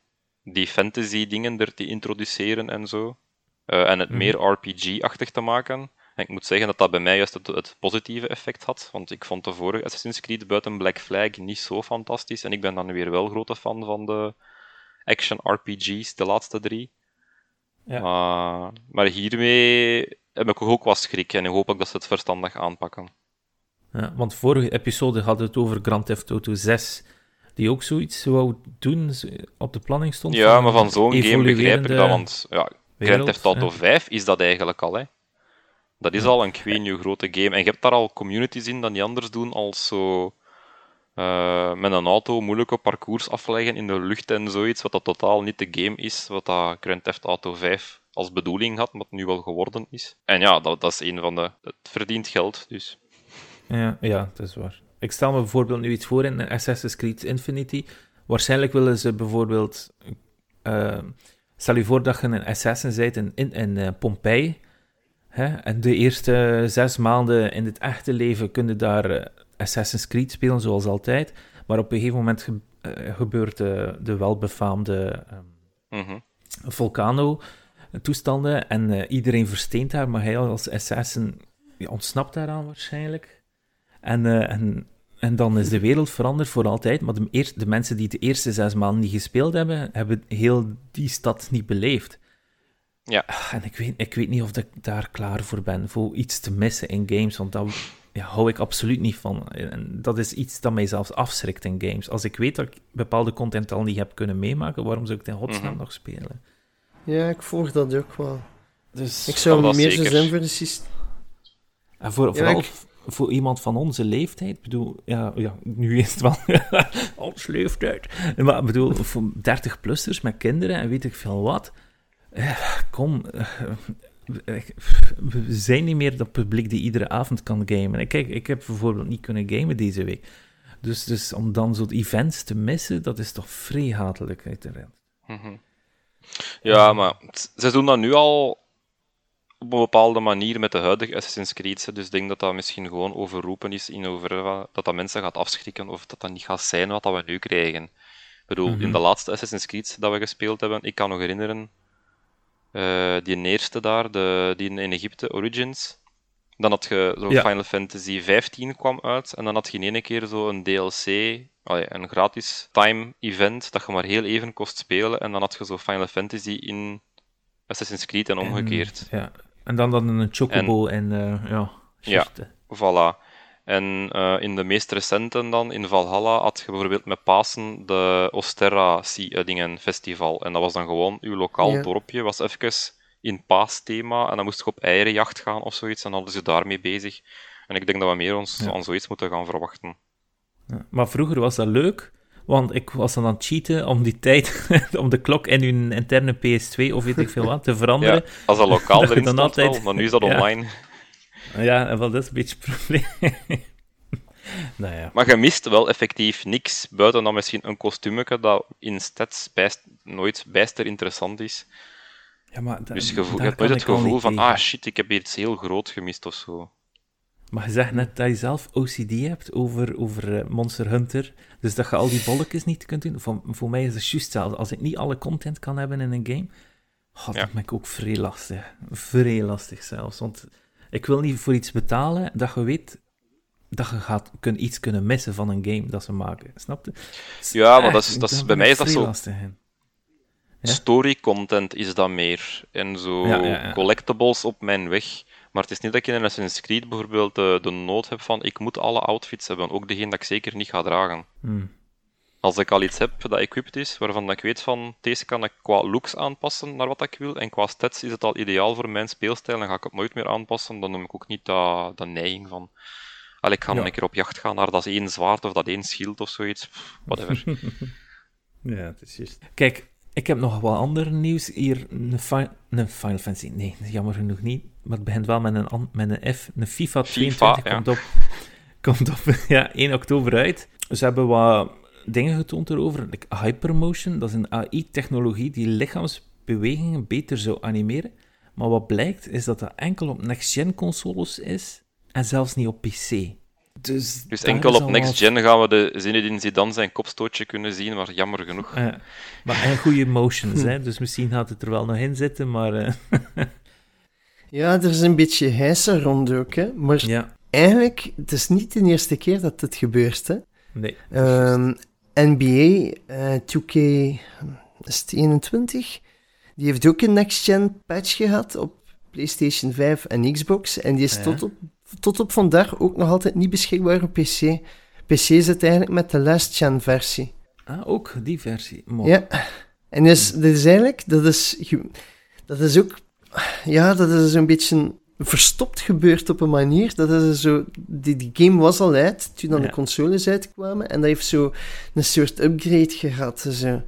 die fantasy dingen er te introduceren en zo. Eh, en het Mhm. meer RPG-achtig te maken. En ik moet zeggen dat dat bij mij juist het, het positieve effect had. Want ik vond de vorige Assassin's Creed buiten Black Flag niet zo fantastisch. En ik ben dan weer wel grote fan van de action RPG's, de laatste drie. Ja. Maar, maar hiermee heb ik ook wat schrik. En ik hoop ook dat ze het verstandig aanpakken. Ja, want vorige episode hadden we het over Grand Theft Auto 6, die ook zoiets wou doen, op de planning stond. Ja, maar van zo'n game begrijp ik dat, want ja, Grand Theft Auto ja. 5 is dat eigenlijk al, hè. Dat is al een kweennieuw grote game. En je hebt daar al communities in dat niet anders doen als zo eh, met een auto moeilijke parcours afleggen in de lucht en zoiets, wat dat totaal niet de game is, wat dat Grand Theft Auto 5 als bedoeling had, wat nu wel geworden is. En ja, dat, dat is een van de... Het verdient geld, dus... Ja, ja, dat is waar. Ik stel me bijvoorbeeld nu iets voor in Assassin's Creed Infinity. Waarschijnlijk willen ze bijvoorbeeld... eh, stel je voor dat je een assassin bent in, in, in eh, Pompeii. Hè? En de eerste zes maanden in het echte leven kun je daar eh, Assassin's Creed spelen, zoals altijd. Maar op een gegeven moment ge- eh, gebeurt de, de welbefaamde... ehm, Mhm. Volcano-toestanden en eh, iedereen versteent daar, maar hij als assassin ja, ontsnapt daaraan waarschijnlijk. En, en, en dan is de wereld veranderd voor altijd, maar de, de mensen die de eerste zes maanden niet gespeeld hebben, hebben heel die stad niet beleefd. Ja. En ik weet, ik weet niet of ik daar klaar voor ben, voor iets te missen in games, want daar ja, hou ik absoluut niet van. En dat is iets dat mij zelfs afschrikt in games. Als ik weet dat ik bepaalde content al niet heb kunnen meemaken, waarom zou ik het in godsnaam Mhm. nog spelen? Ja, ik volg dat ook wel. Dus, Ik zou dat meer zeker. zijn voor de systeem. en voor, Ja, vooral ik- voor iemand van onze leeftijd, ik bedoel, ja, ja, nu is het wel [LAUGHS] onze leeftijd, maar ik bedoel, voor 30-plussers met kinderen en weet ik veel wat, kom, eh, eh, we zijn niet meer dat publiek die iedere avond kan gamen. En Kijk, ik heb bijvoorbeeld niet kunnen gamen deze week, dus, dus om dan zo'n events te missen, dat is toch vrij hatelijk, uiteraard. Mhm. Ja, maar ze doen dat nu al op een bepaalde manier met de huidige Assassin's Creed. Dus ik denk dat dat misschien gewoon overroepen is in hoeverre dat dat mensen gaat afschrikken of dat dat niet gaat zijn wat dat we nu krijgen. Ik bedoel, Mhm. in de laatste Assassin's Creed dat we gespeeld hebben, ik kan nog herinneren, eh, die eerste daar, de, die in Egypte, Origins. Dan had je zo Ja. Final Fantasy 15 kwam uit en dan had je in één keer zo een DLC, allee, een gratis time event dat je maar heel even kost spelen en dan had je zo Final Fantasy in Assassin's Creed en omgekeerd. En, ja. en dan, dan een chocobo en, eh, ja, eh. Voilà. En eh, in de meest recente dan, in Valhalla, had je bijvoorbeeld met Pasen de Osterra dingen festival. En dat was dan gewoon, uw lokaal Ja. dorpje was even in paasthema en dan moest je op eierenjacht gaan of zoiets en dan hadden ze daarmee bezig. En ik denk dat we meer ons Ja. aan zoiets moeten gaan verwachten. Ja, Maar vroeger was dat leuk, want ik was dan aan het cheaten om die tijd, [LAUGHS] om de klok in hun interne PS2 of weet ik veel wat te [LAUGHS] veranderen. Ja, als dat lokaal [LAUGHS] Dat erin dan stond altijd- wel, maar nu is dat online. Ja, en wel, dat is een beetje het probleem. [LAUGHS] nou ja. Maar je mist wel effectief niks, buiten dan misschien een kostuumetje dat in stats bijst, nooit bijster interessant is. ja maar da- Dus je, je hebt nooit het gevoel van, ah shit, ik heb hier iets heel groot gemist of zo. Maar je zegt net dat je zelf OCD hebt over, over eh, Monster Hunter, dus dat je al die bolletjes niet kunt doen. Voor, voor mij is het juist hetzelfde. Als ik niet alle content kan hebben in een game, oh, dat Ja. ik ook vrij lastig. Vrij lastig zelfs, want ik wil niet voor iets betalen dat je weet dat je gaat, kun, iets kunnen missen van een game dat ze maken. Snap je? Ja, maar dat is- dat is- daar bij mij is dat zo-. Ja? Story content is dat meer. En zo Ja, ja, ja. collectibles op mijn weg. Maar het is niet dat ik in een Assassin's Creed bijvoorbeeld de, de nood heb van ik moet alle outfits hebben, ook degene dat ik zeker niet ga dragen. Hmm. Als ik al iets heb dat equipped is, waarvan ik weet van deze kan ik qua looks aanpassen naar wat ik wil, en qua stats is het al ideaal voor mijn speelstijl, dan ga ik het nooit meer aanpassen, dan heb ik ook niet dat, dat neiging van Allee, ik ga Ja. een keer op jacht gaan naar dat één zwaard of dat één schild of zoiets. Pff, Whatever. [LAUGHS] Ja, het is juist. Kijk, ik heb nog wel ander nieuws hier. Een, fi- een Final Fantasy, nee, jammer genoeg niet. Maar het begint wel met een, met een F. Een FIFA 22 ja. komt op, [LAUGHS] komt op ja, 1 oktober uit. Ze hebben wat dingen getoond erover. Like Hypermotion, dat is een AI-technologie die lichaamsbewegingen beter zou animeren. Maar wat blijkt, is dat dat enkel op next-gen consoles is en zelfs niet op PC. Dus, Dus enkel op Next wat- Gen gaan we de Zinedine Zidane zijn kopstootje kunnen zien, maar jammer genoeg. Ja, maar en goede motions, hè? dus misschien gaat het er wel nog in zitten, maar eh, [LAUGHS] Ja, er is een beetje heisa rond ook, hè. Maar ja, eigenlijk, het is niet de eerste keer dat dit gebeurt, hè. nee. Ehm, NBA eh 2K is het 21, die heeft ook een next-gen patch gehad op PlayStation 5 en Xbox. En die is Ja. tot, op, tot op vandaag ook nog altijd niet beschikbaar op PC. PC zit eigenlijk met de last-gen versie. Ah, ook die versie. Mooi. Ja. En dus, dit is eigenlijk, dat is, dat is ook, ja, dat is een beetje verstopt gebeurd op een manier. Dat is zo, die, die game was al uit toen dan Ja. de consoles uitkwamen en dat heeft zo een soort upgrade gehad. Zo.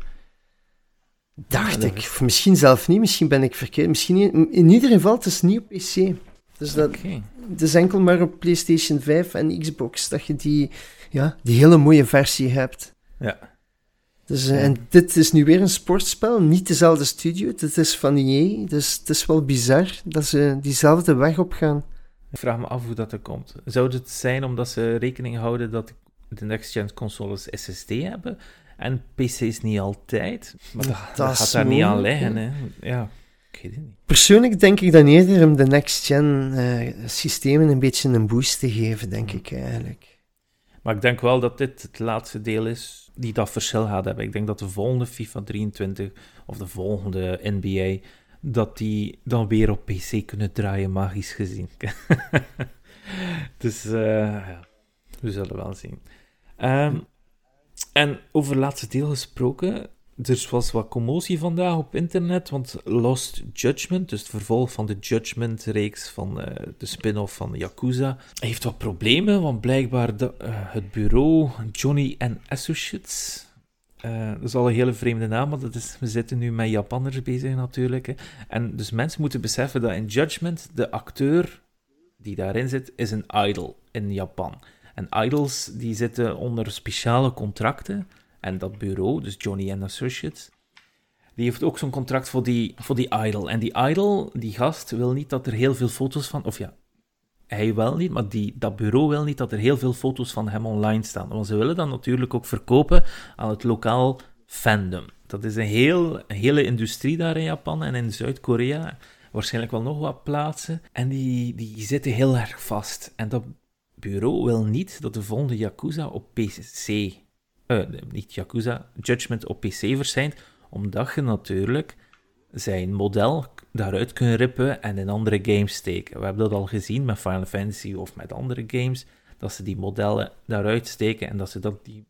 Dacht Ja, ik. is- Of misschien zelf niet, misschien ben ik verkeerd. Misschien niet. In ieder geval, het is niet op PC. Dus dat, het is enkel maar op PlayStation 5 en Xbox dat je die, ja, die hele mooie versie hebt. Ja. Dus, eh, Ja. En dit is nu weer een sportspel, niet dezelfde studio. Dit is van EA, dus het is wel bizar dat ze diezelfde weg op gaan. Ik vraag me af hoe dat er komt. Zou het zijn omdat ze rekening houden dat de next-gen consoles SSD hebben en PC's niet altijd? Maar dat, gaat daar niet aan liggen, hè? Ja, ik weet het niet. Persoonlijk denk ik dan eerder om de next-gen eh, systemen een beetje een boost te geven, denk ik eigenlijk. Maar ik denk wel dat dit het laatste deel is die dat verschil gaat hebben. Ik denk dat de volgende FIFA 23 of de volgende NBA, dat die dan weer op PC kunnen draaien, magisch gezien. [LAUGHS] dus eh, ja, we zullen wel zien. Ehm, en over het laatste deel gesproken, er was wat commotie vandaag op internet, want Lost Judgment, dus het vervolg van de Judgment-reeks van eh, de spin-off van Yakuza, heeft wat problemen, want blijkbaar de, eh, het bureau Johnny Associates, eh, dat is al een hele vreemde naam, want dat is, we zitten nu met Japanners bezig natuurlijk. Hè. En dus mensen moeten beseffen dat in Judgment de acteur die daarin zit, is een idol in Japan. En idols die zitten onder speciale contracten. En dat bureau, dus Johnny Associates, die heeft ook zo'n contract voor die, voor die idol. En die idol, die gast, wil niet dat er heel veel foto's van... Of ja, hij wel niet, maar die, dat bureau wil niet dat er heel veel foto's van hem online staan. Want ze willen dat natuurlijk ook verkopen aan het lokaal fandom. Dat is een, heel, hele industrie daar in Japan en in Zuid-Korea. Waarschijnlijk wel nog wat plaatsen. En die, die zitten heel erg vast. En dat bureau wil niet dat de volgende Yakuza op PC... eh, niet Yakuza, Judgment op PC verschijnt, omdat je natuurlijk zijn model daaruit kunt rippen en in andere games steken. We hebben dat al gezien met Final Fantasy of met andere games, dat ze die modellen daaruit steken en dat ze dat die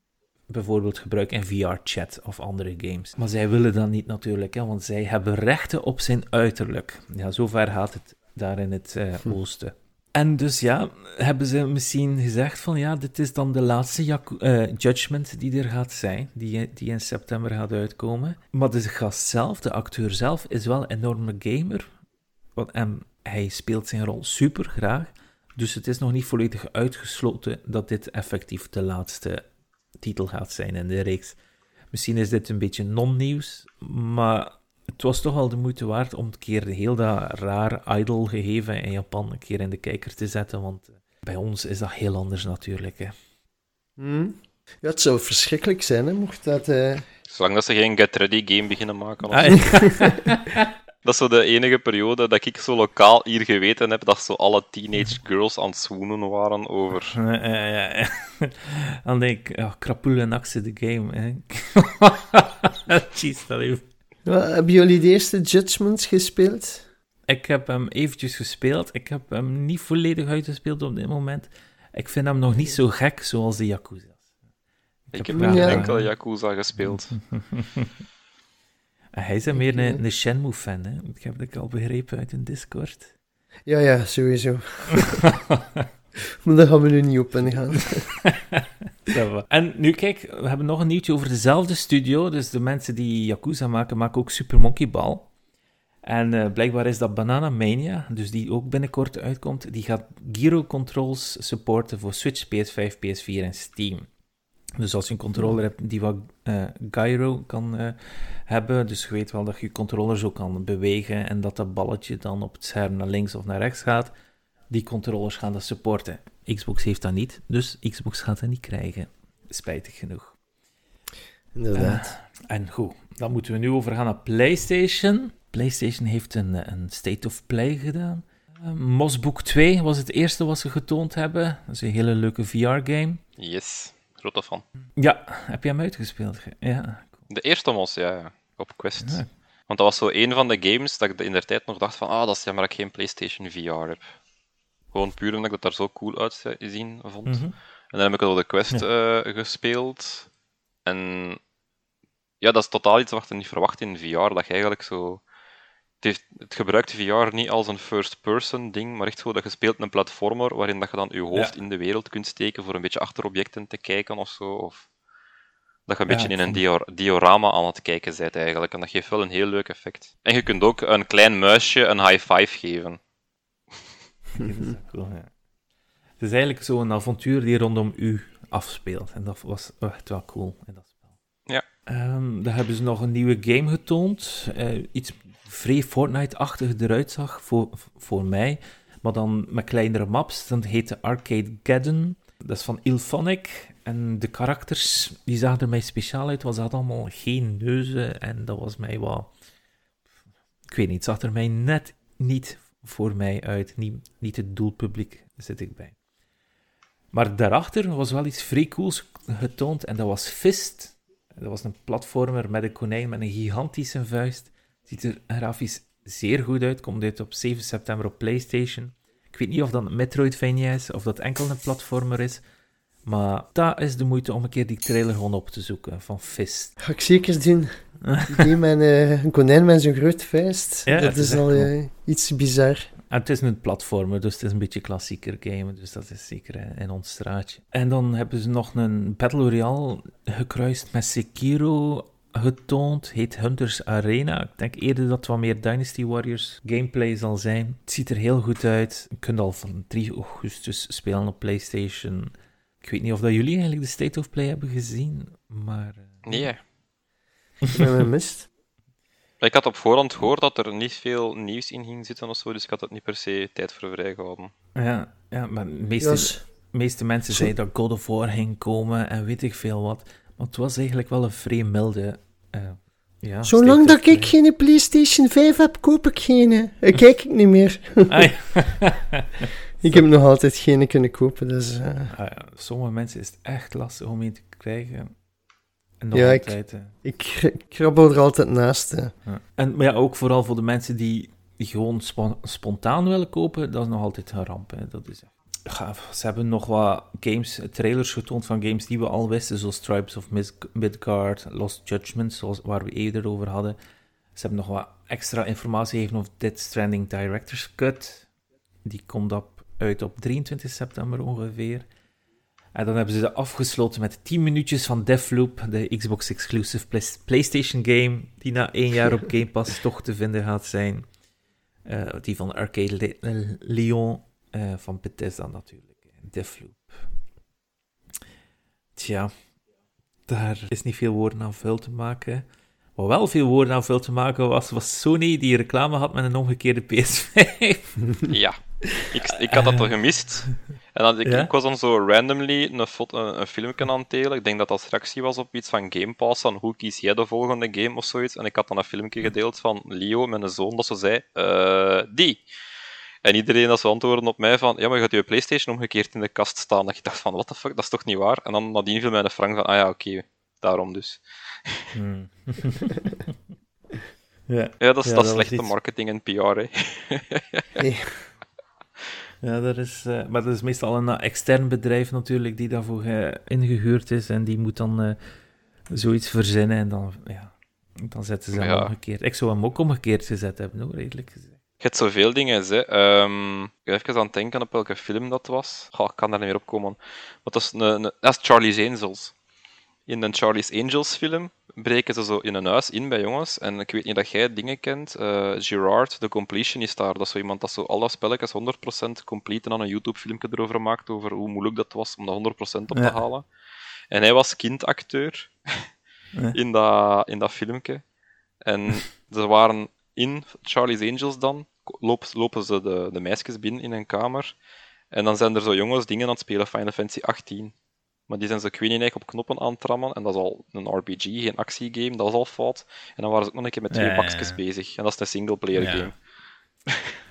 bijvoorbeeld gebruiken in VR-chat of andere games. Maar zij willen dat niet natuurlijk, hè, want zij hebben rechten op zijn uiterlijk. Ja, zover gaat het daar in het eh, oosten. En dus ja, hebben ze misschien gezegd van ja, dit is dan de laatste eh, judgment die er gaat zijn, die, die in september gaat uitkomen. Maar de gast zelf, de acteur zelf, is wel een enorme gamer. Want, en hij speelt zijn rol super graag. Dus het is nog niet volledig uitgesloten dat dit effectief de laatste titel gaat zijn in de reeks. Misschien is dit een beetje non-nieuws, maar het was toch wel de moeite waard om een keer heel dat raar idol gegeven in Japan een keer in de kijker te zetten, want eh, bij ons is dat heel anders natuurlijk. Hè. Hmm. Ja, het zou verschrikkelijk zijn, hè, mocht dat... eh, Zolang dat ze geen Get Ready game beginnen maken. of Ah. [LAUGHS] [LAUGHS] Dat is zo de enige periode dat ik zo lokaal hier geweten heb dat zo alle teenage girls aan het swoenen waren over... Ja, ja. [LAUGHS] Dan denk ik, ja, krapul en actie de game. Hè. Jeez, dat heeft... hebben jullie de eerste Judgments gespeeld? Ik heb hem eventjes gespeeld. Ik heb hem niet volledig uitgespeeld op dit moment. Ik vind hem nog niet zo gek zoals de Yakuza's. Ik heb geen Ja. enkele Yakuza gespeeld. [LAUGHS] Hij is een meer Ik, een, eh, een Shenmue-fan, hè. Ik heb dat al begrepen uit een Discord. Ja, ja, sowieso. [LAUGHS] [LAUGHS] maar daar gaan we nu niet op ingaan. [LAUGHS] En nu kijk, we hebben nog een nieuwtje over dezelfde studio. Dus de mensen die Yakuza maken, maken ook Super Monkey Ball. En eh, blijkbaar is dat Banana Mania, dus die ook binnenkort uitkomt, die gaat Gyro Controls supporten voor Switch, PS5, PS4 en Steam. Dus als je een controller hebt die wat eh, gyro kan eh, hebben, dus je weet wel dat je je controller zo kan bewegen en dat dat balletje dan op het scherm naar links of naar rechts gaat, die controllers gaan dat supporten. Xbox heeft dat niet, dus Xbox gaat dat niet krijgen. Spijtig genoeg. Inderdaad. Eh, en goed, dan moeten we nu overgaan naar PlayStation. PlayStation heeft een, een State of Play gedaan. Uh, Mosbook 2 was het eerste wat ze getoond hebben. Dat is een hele leuke VR-game. Yes, grote fan. Ja, heb je hem uitgespeeld? Ja. De eerste Mos, ja, ja, op Quest. Ja. Want dat was zo een van de games dat ik in der tijd nog dacht van, ah, dat is jammer dat ik geen PlayStation VR heb. Gewoon puur omdat ik dat daar zo cool uitzien vond. Mhm. En dan heb ik op de Quest eh, gespeeld. En ja, dat is totaal iets wat je niet verwacht in VR. Dat je eigenlijk zo... Het, heeft, het gebruikt VR niet als een first-person ding, maar echt zo dat je speelt een platformer waarin dat je dan je hoofd Ja. in de wereld kunt steken voor een beetje achter objecten te kijken of zo. Of dat je een Ja, beetje in een diorama aan het kijken bent eigenlijk. En dat geeft wel een heel leuk effect. En je kunt ook een klein muisje een high five geven. Dat is cool, ja. Het is eigenlijk zo'n avontuur die rondom u afspeelt. En dat was echt wel cool in dat spel. Ja. Ehm, dan hebben ze nog een nieuwe game getoond. eh, iets vrij Fortnite-achtig eruit zag voor, voor mij. Maar dan met kleinere maps. Dat heette Arcade Gaddon. Dat is van Ilphonic. En de karakters, die zagen er mij speciaal uit. Want ze hadden allemaal geen neuzen. En dat was mij wat... Ik weet niet, het zag er mij net niet voor mij uit. Niet, niet het doelpubliek zit ik bij. Maar daarachter was wel iets vrij cools getoond. En dat was Fist. Dat was een platformer met een konijn met een gigantische vuist. Ziet er grafisch zeer goed uit. Komt uit op 7 september op PlayStation. Ik weet niet of dat Metroidvania is of dat enkel een platformer is. Maar dat is de moeite om een keer die trailer gewoon op te zoeken van Fist. Ga ik zeker doen. [LAUGHS] Die met eh, een konijn met zo'n groot vuist. Ja, dat is is al eh, iets bizar. En het is een platformer, dus het is een beetje klassieker game. Dus dat is zeker eh, in ons straatje. En dan hebben ze nog een Battle Royale gekruist met Sekiro getoond. Heet Hunters Arena. Ik denk eerder dat het wat meer Dynasty Warriors gameplay zal zijn. Het ziet er heel goed uit. Je kunt al van 3 augustus spelen op PlayStation. Ik weet niet of dat jullie eigenlijk de State of Play hebben gezien, maar... eh, Nee, hè. Ik ben mijn mist. Ik had op voorhand gehoord dat er niet veel nieuws in ging zitten of zo, dus ik had er niet per se tijd voor vrijgehouden. Ja, ja maar de meeste... Meeste mensen zeiden dat God of War ging komen en weet ik veel wat. Maar het was eigenlijk wel een vrij milde... eh ja, Zolang dat ik geen PlayStation 5 heb, koop ik geen. Ik kijk ik niet meer. Ah, [LAUGHS] Ik heb nog altijd geen kunnen kopen, dus... eh, Ah ja, sommige mensen is het echt lastig om een te krijgen. En nog Ja, ik- altijd. hè. ik, ik krabbel er altijd naast. hè. Ja. En, maar ja, ook vooral voor de mensen die, gewoon spo- spontaan willen kopen, dat is nog altijd een ramp. Hè. Dat is. Gaaf. Ze hebben nog wat games, trailers getoond van games die we al wisten, zoals Tribes of Midgard, Lost Judgment, zoals, waar we eerder over hadden. Ze hebben nog wat extra informatie gegeven over Dead Stranding Director's Cut. Die komt op, uit op 23 september ongeveer. En dan hebben ze afgesloten met 10 minuutjes van Deathloop, de Xbox-exclusive Play- PlayStation game, die na één jaar op Game Pass [LAUGHS] toch te vinden gaat zijn. Eh, die van Arcade Le- Lyon, eh, van Bethesda natuurlijk. Deathloop. Tja, daar is niet veel woorden aan vuil te maken. Wat wel veel woorden aan vuil te maken was, was Sony die reclame had met een omgekeerde PS5. Ja, ik, ik had dat al gemist. En dan, ik, Ja? ik was dan zo randomly een, foto, een, een filmpje aan het delen. Ik denk dat dat reactie was op iets van Game Pass, van hoe kies jij de volgende game of zoiets. En ik had dan een filmpje gedeeld van Leo met een zoon, dat ze zei, eh, die. En iedereen dat ze antwoorden op mij van, ja, maar je gaat je Playstation omgekeerd in de kast staan. Dat ik dacht van, what the fuck, dat is toch niet waar? En dan nadien viel mij een frank van, ah ja, oké, daarom dus. Hmm. [LAUGHS] ja. Ja, dat is, Ja, dat slechte iets- marketing en PR, hè. Hey, [LAUGHS] Ja, dat is, eh, maar dat is meestal een eh, extern bedrijf natuurlijk die daarvoor eh, ingehuurd is en die moet dan zoiets verzinnen en dan, ja, dan zetten ze hem Ja. omgekeerd. Ik zou hem ook omgekeerd gezet hebben, hoor, redelijk gezegd. Je hebt zoveel dingen, hè. Ehm, ik ben even aan het denken op welke film dat was. Goh, ik kan daar niet meer op komen. Maar dat is, een, een- dat is Charlie's Angels. In een Charlie's Angels film breken ze zo in een huis in bij jongens. En ik weet niet dat jij dingen kent. Eh, Gerard, de completionist daar. Dat is zo iemand dat zo alle spelletjes 100% complete en dan een YouTube-filmpje erover maakt over hoe moeilijk dat was om dat 100% op Ja. te halen. En hij was kindacteur Ja. [LAUGHS] in, dat, in dat filmpje. En ze waren in Charlie's Angels dan, lopen, lopen ze de, de meisjes binnen in een kamer. En dan zijn er zo jongens dingen aan het spelen, Final Fantasy 18. Maar die zijn zo, ik weet niet, eigenlijk op knoppen aan het trammen. En dat is al een RPG, geen actiegame, dat was al fout. En dan waren ze ook nog een keer met twee Ja, ja, ja. bakjes bezig. En dat is een singleplayer Ja. game.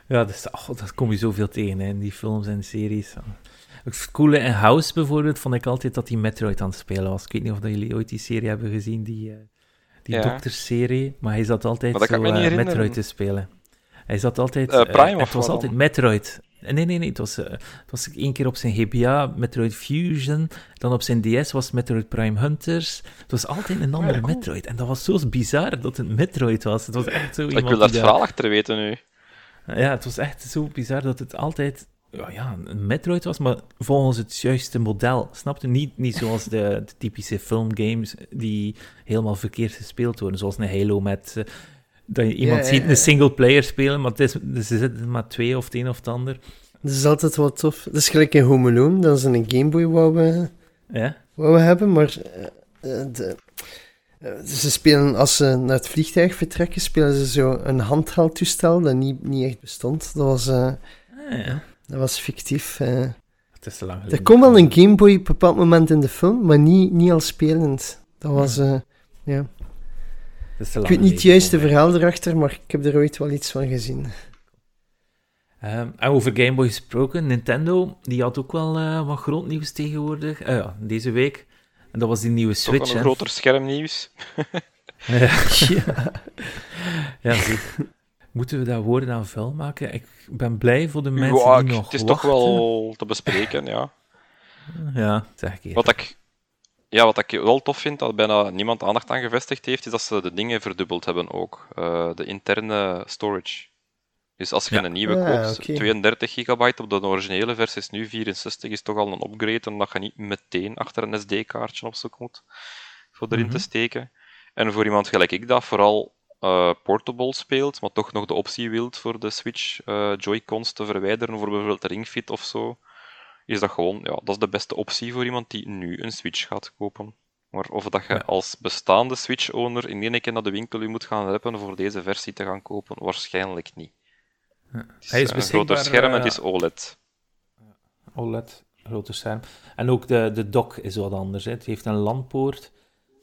Ja, dat, is, oh, dat kom je zoveel tegen hè, in die films en series. Het coole in House bijvoorbeeld vond ik altijd dat hij Metroid aan het spelen was. Ik weet niet of dat jullie ooit die serie hebben gezien, die, eh die Ja. dokterserie. Maar hij zat altijd zo herinneren. Metroid te spelen. Hij zat altijd... Prime of Het was altijd? Metroid. Nee, nee, nee. Het was, eh, het was één keer op zijn GBA, Metroid Fusion. Dan op zijn DS was het Metroid Prime Hunters. Het was altijd een andere Metroid. En dat was zo bizar dat het Metroid was. Het was echt zo Ik iemand wil dat verhaal achter weten nu. ja, het was echt zo bizar dat het altijd ja, ja, een Metroid was, maar volgens het juiste model. Snap je? Niet, niet zoals de, de typische filmgames die helemaal verkeerd gespeeld worden, zoals een Halo met... eh, dat je iemand ja, ziet ja. een single player spelen, maar het is, dus ze zitten maar twee of het een of het ander. Dat is altijd wel tof. Dat is gelijk in Home Alone, dat is een Game Boy wou we, Ja? wou we hebben, maar eh, eh, de, eh, ze spelen, als ze naar het vliegtuig vertrekken, spelen ze zo een handheld-toestel dat niet, niet echt bestond. Dat was, eh, Ah, ja. dat was fictief. eh. Het is te lang Er geleden. komt wel een Game Boy op een bepaald moment in de film, maar niet, niet al spelend. Dat was, eh, ja. Ik weet niet het geleden juiste voor mij. verhaal erachter, maar ik heb er ooit wel iets van gezien. Ehm, en over Game Boy gesproken, Nintendo, die had ook wel eh, wat groot nieuws tegenwoordig. Eh, ja, deze week. En dat was die nieuwe Toch Switch. een hè. groter schermnieuws. Ja. [LAUGHS] ja. Moeten we daar woorden aan vuil maken? Ik ben blij voor de mensen Ja, die ik- nog het is wachten. toch wel te bespreken, ja. Ja, zeg ik even. Wat ik, ja, wat ik wel tof vind, dat bijna niemand aandacht aan gevestigd heeft, is dat ze de dingen verdubbeld hebben ook. Eh, de interne storage. Dus als je Ja. een nieuwe Ah, koopt, oké. 32 gigabyte op de originele versie is nu 64, is toch al een upgrade, omdat je niet meteen achter een SD-kaartje op zoek moet voor erin Mhm. te steken. En voor iemand gelijk ik dat vooral eh, portable speelt, maar toch nog de optie wilt voor de Switch eh, Joy-Cons te verwijderen voor bijvoorbeeld de Ring Fit of zo, is dat gewoon, ja, dat is de beste optie voor iemand die nu een Switch gaat kopen. Maar of dat je Ja. als bestaande Switch-owner in één keer naar de winkel u moet gaan reppen voor deze versie te gaan kopen, waarschijnlijk niet. Het is, Hij is een groter scherm en eh, het is OLED. OLED, grote scherm. En ook de, de dock is wat anders. Hè. Het heeft een LAN-poort.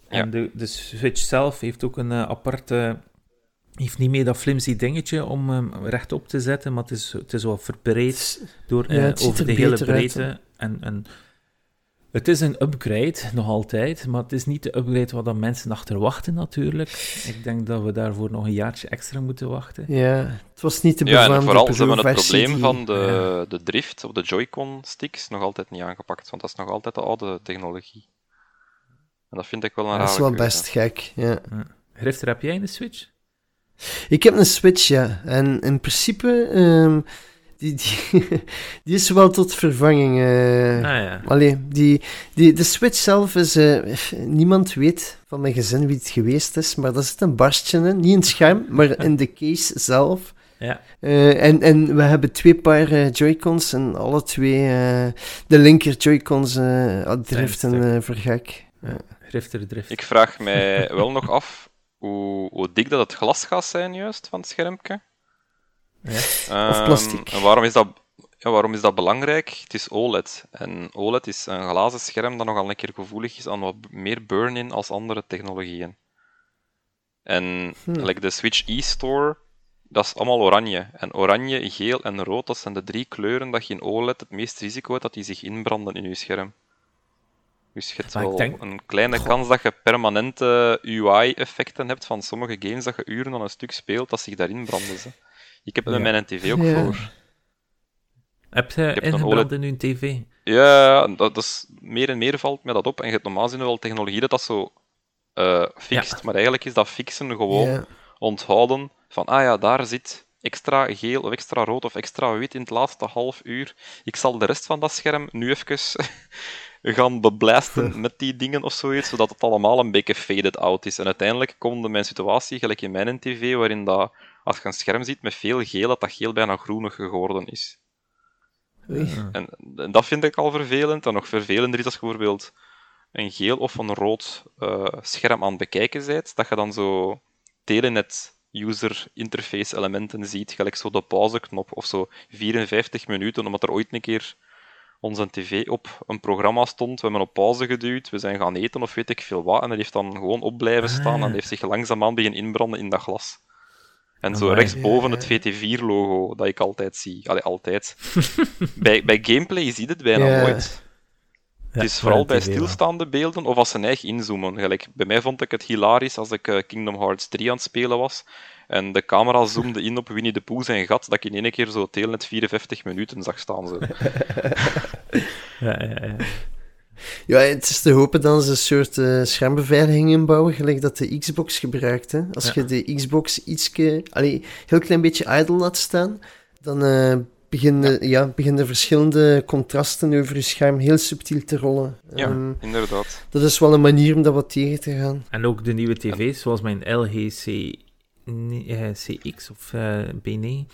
En Ja. de, de Switch zelf heeft ook een eh, aparte... heeft niet meer dat flimsy dingetje om hem rechtop te zetten, maar het is, het is wat verbreed door, Ja, eh, over er de hele uit, breedte. en, en het is een upgrade, nog altijd, maar het is niet de upgrade waar dan mensen achter wachten natuurlijk. Ik denk dat we daarvoor nog een jaartje extra moeten wachten. Ja, het was niet de Ja, befaamde en vooral, ze hebben het probleem van de, de drift op de Joy-Con sticks nog altijd niet aangepakt, want dat is nog altijd de oude technologie. En dat vind ik wel een Dat rare is wel keuze. best gek, ja. Grifter, heb jij een Switch? Ik heb een Switch, ja. En in principe, ehm, die, die, [LAUGHS] die is wel tot vervanging. eh Ah ja. Allee, die, die, de Switch zelf is... eh, niemand weet van mijn gezin wie het geweest is, maar daar zit een barstje in. Niet in het scherm, [LAUGHS] maar in de case zelf. Ja, Eh, en, en we hebben twee paar eh, Joy-Cons en alle twee... eh, de linker Joy-Cons eh driften stuk. eh voor gek. Grifter drift. Ik vraag mij wel nog af hoe, hoe dik dat het glas gaat zijn juist van het schermpje. Ja. Ehm, plastic. En waarom is, dat, ja, waarom is dat belangrijk? Het is OLED. En OLED is een glazen scherm dat nogal een keer gevoelig is aan wat meer burn-in als andere technologieën. En like de Switch e-store, dat is allemaal oranje. En oranje, geel en rood, dat zijn de drie kleuren dat je in OLED het meest risico hebt dat die zich inbranden in je scherm. Dus je hebt Maar wel denk- een kleine kans dat je permanente UI-effecten hebt van sommige games dat je uren aan een stuk speelt, dat zich daarin branden. Ze. Ik heb het met mijn tv ook Ja. voor. Heb je ingebrand in je tv? Ja, dat, dat is, meer en meer valt mij dat op. En je hebt normaal gezien wel technologie dat dat zo eh fixt, maar eigenlijk is dat fixen gewoon Ja. onthouden van, ah ja, daar zit extra geel of extra rood of extra wit in het laatste half uur. Ik zal de rest van dat scherm nu even gaan beblijsten [LAUGHS] met die dingen of zoiets, zodat het allemaal een beetje faded out is. En uiteindelijk komt mijn situatie, gelijk in mijn tv, waarin dat, als je een scherm ziet met veel geel, dat dat geel bijna groenig geworden is. En, en dat vind ik al vervelend. En nog vervelender is als je bijvoorbeeld een geel of een rood eh, scherm aan het bekijken bent, dat je dan zo telenet user interface elementen ziet, gelijk zo de pauzeknop of zo 54 minuten, omdat er ooit een keer onze tv op een programma stond, we hebben op pauze geduwd, we zijn gaan eten of weet ik veel wat, en dat heeft dan gewoon op blijven staan Ah. en heeft zich langzaamaan beginnen inbranden in dat glas. En zo Amai. rechtsboven het VT4-logo dat ik altijd zie. Allee, altijd. [LAUGHS] bij, bij gameplay zie je het bijna nooit. Het is vooral bij stil. stilstaande beelden of als ze eigen inzoomen. Gelijk, bij mij vond ik het hilarisch als ik eh, Kingdom Hearts 3 aan het spelen was en de camera zoomde in op Winnie de Pooh zijn gat, dat ik in één keer zo telnet 54 minuten zag staan. Zo. [LAUGHS] Ja, ja, ja. Ja, het is te hopen dat ze een soort eh, schermbeveiliging inbouwen, gelijk dat de Xbox gebruikt. Hè. Als Ja. je de Xbox ietske, allee, heel klein beetje idle laat staan, dan eh beginnen, ja. beginnen verschillende contrasten over je scherm heel subtiel te rollen. Ja, Ehm, inderdaad. dat is wel een manier om dat wat tegen te gaan. En ook de nieuwe tv's, zoals mijn LG C, nee, eh, CX of eh B9,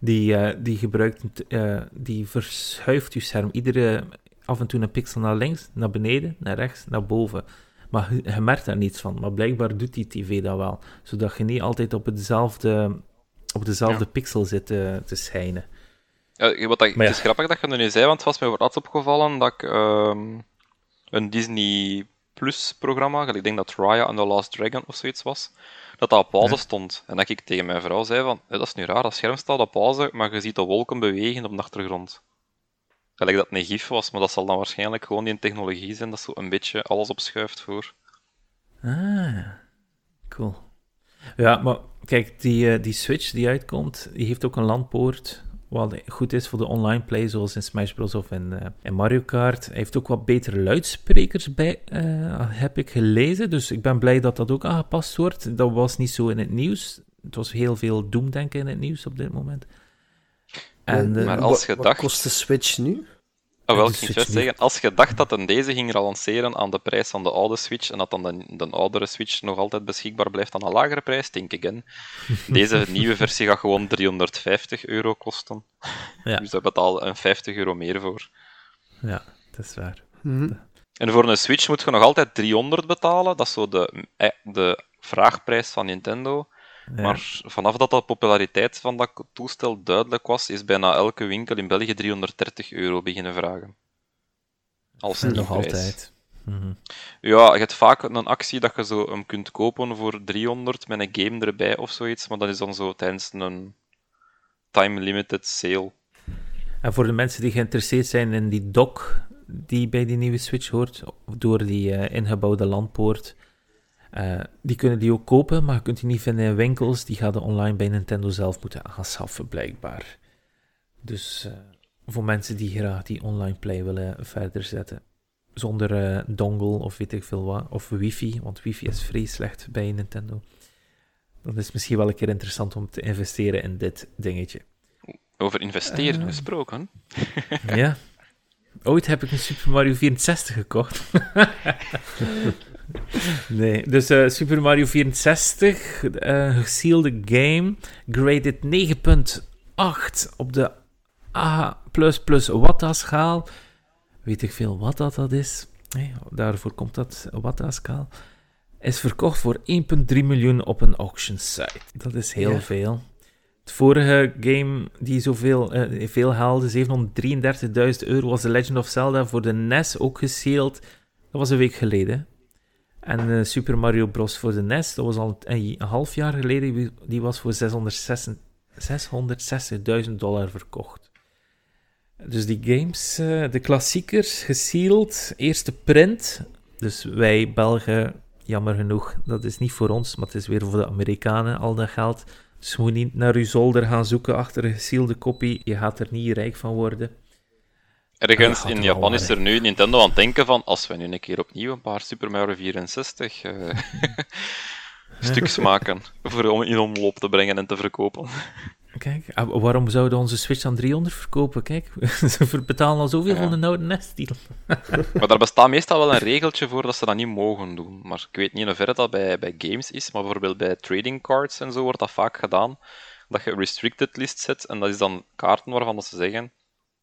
die, eh, die gebruikt, eh, die verschuift je scherm iedere af en toe een pixel naar links, naar beneden, naar rechts, naar boven. Maar je, je merkt daar niets van. Maar blijkbaar doet die tv dat wel, zodat je niet altijd op hetzelfde, op dezelfde Ja. pixel zit eh, te schijnen. Ja, wat dat, ja. Het is grappig dat je er nu zei, want het was mij voor laatst opgevallen dat ik ehm, een Disney Plus programma, ik denk dat Raya and the Last Dragon of zoiets was, dat dat op pauze Ja. stond. En dat ik tegen mijn vrouw zei van, "Hé, dat is nu raar, dat scherm staat op pauze, maar je ziet de wolken bewegen op de achtergrond. Gelijk dat het een gif was, maar dat zal dan waarschijnlijk gewoon die technologie zijn dat zo een beetje alles opschuift voor. Ah, cool. Ja, maar kijk, die, eh, die Switch die uitkomt, die heeft ook een landpoort. Wat goed is voor de online play, zoals in Smash Bros. of in, in Mario Kart. Hij heeft ook wat betere luidsprekers bij, eh, heb ik gelezen. Dus ik ben blij dat dat ook aangepast wordt. Dat was niet zo in het nieuws. Het was heel veel doemdenken in het nieuws op dit moment. En, eh, Maar als je wat kost de Switch nu? Wel, ik ging juist niet. zeggen, als je dacht dat een deze ging lanceren aan de prijs van de oude Switch en dat dan de, de oudere Switch nog altijd beschikbaar blijft aan een lagere prijs, think again. [LAUGHS] Deze nieuwe versie gaat gewoon 350 euro kosten. Ja. Dus daar betaal je een 50 euro meer voor. ja, dat is waar. Hm. En voor een Switch moet je nog altijd 300 betalen. Dat is zo de, eh, de vraagprijs van Nintendo. Ja. Maar vanaf dat de populariteit van dat toestel duidelijk was, is bijna elke winkel in België 330 euro beginnen vragen. Als nog nieuwprijs. altijd. Mhm. Ja, je hebt vaak een actie dat je zo hem kunt kopen voor 300 met een game erbij of zoiets, maar dat is dan zo tijdens een time-limited sale. En voor de mensen die geïnteresseerd zijn in die dock die bij die nieuwe Switch hoort, door die eh, ingebouwde landpoort, eh, die kunnen die ook kopen, maar je kunt die niet vinden in winkels. Die gaan de online bij Nintendo zelf moeten aanschaffen, blijkbaar. Dus eh, voor mensen die graag die online play willen verder zetten, zonder eh, dongle of weet ik veel wat, of wifi, want wifi is vrij slecht bij Nintendo. Dan is het misschien wel een keer interessant om te investeren in dit dingetje. Over investeren gesproken. Ja. Ooit heb ik een Super Mario 64 gekocht. [LAUGHS] [LAUGHS] nee, dus eh, Super Mario 64, eh gesealde game, graded 9.8 op de A++ Watta-schaal. Weet ik veel wat dat, dat is. Nee, daarvoor komt dat Watta-schaal. Is verkocht voor 1,3 miljoen op een auction site. Dat is heel Ja. veel. Het vorige game die zoveel eh, veel haalde, 733.000 euro, was The Legend of Zelda voor de NES ook gesealed. Dat was een week geleden. En eh, Super Mario Bros. voor de NES, dat was al een, half jaar geleden, die- was voor 660 660.000 dollar verkocht. Dus die games, eh, de klassiekers, gesealed, eerste print. Dus wij Belgen, jammer genoeg, dat is niet voor ons, maar het is weer voor de Amerikanen al dat geld. Dus moet niet naar uw zolder gaan zoeken achter een gesealde kopie. Je gaat er niet rijk van worden. Ergens in Japan is er nu Nintendo aan het denken van, als we nu een keer opnieuw een paar Super Mario 64 eh, [LAUGHS] stuks [LAUGHS] maken, voor om in omloop te brengen en te verkopen. Kijk, ah, waarom zouden onze Switch aan 300 verkopen? Kijk, [LAUGHS] ze betalen al zoveel Ja. van de oude NES-deal. Maar daar bestaat meestal wel een regeltje voor dat ze dat niet mogen doen. Maar ik weet niet in hoeverre dat bij, bij games is, maar bijvoorbeeld bij trading cards en zo wordt dat vaak gedaan. Dat je een restricted list zet en dat is dan kaarten waarvan dat ze zeggen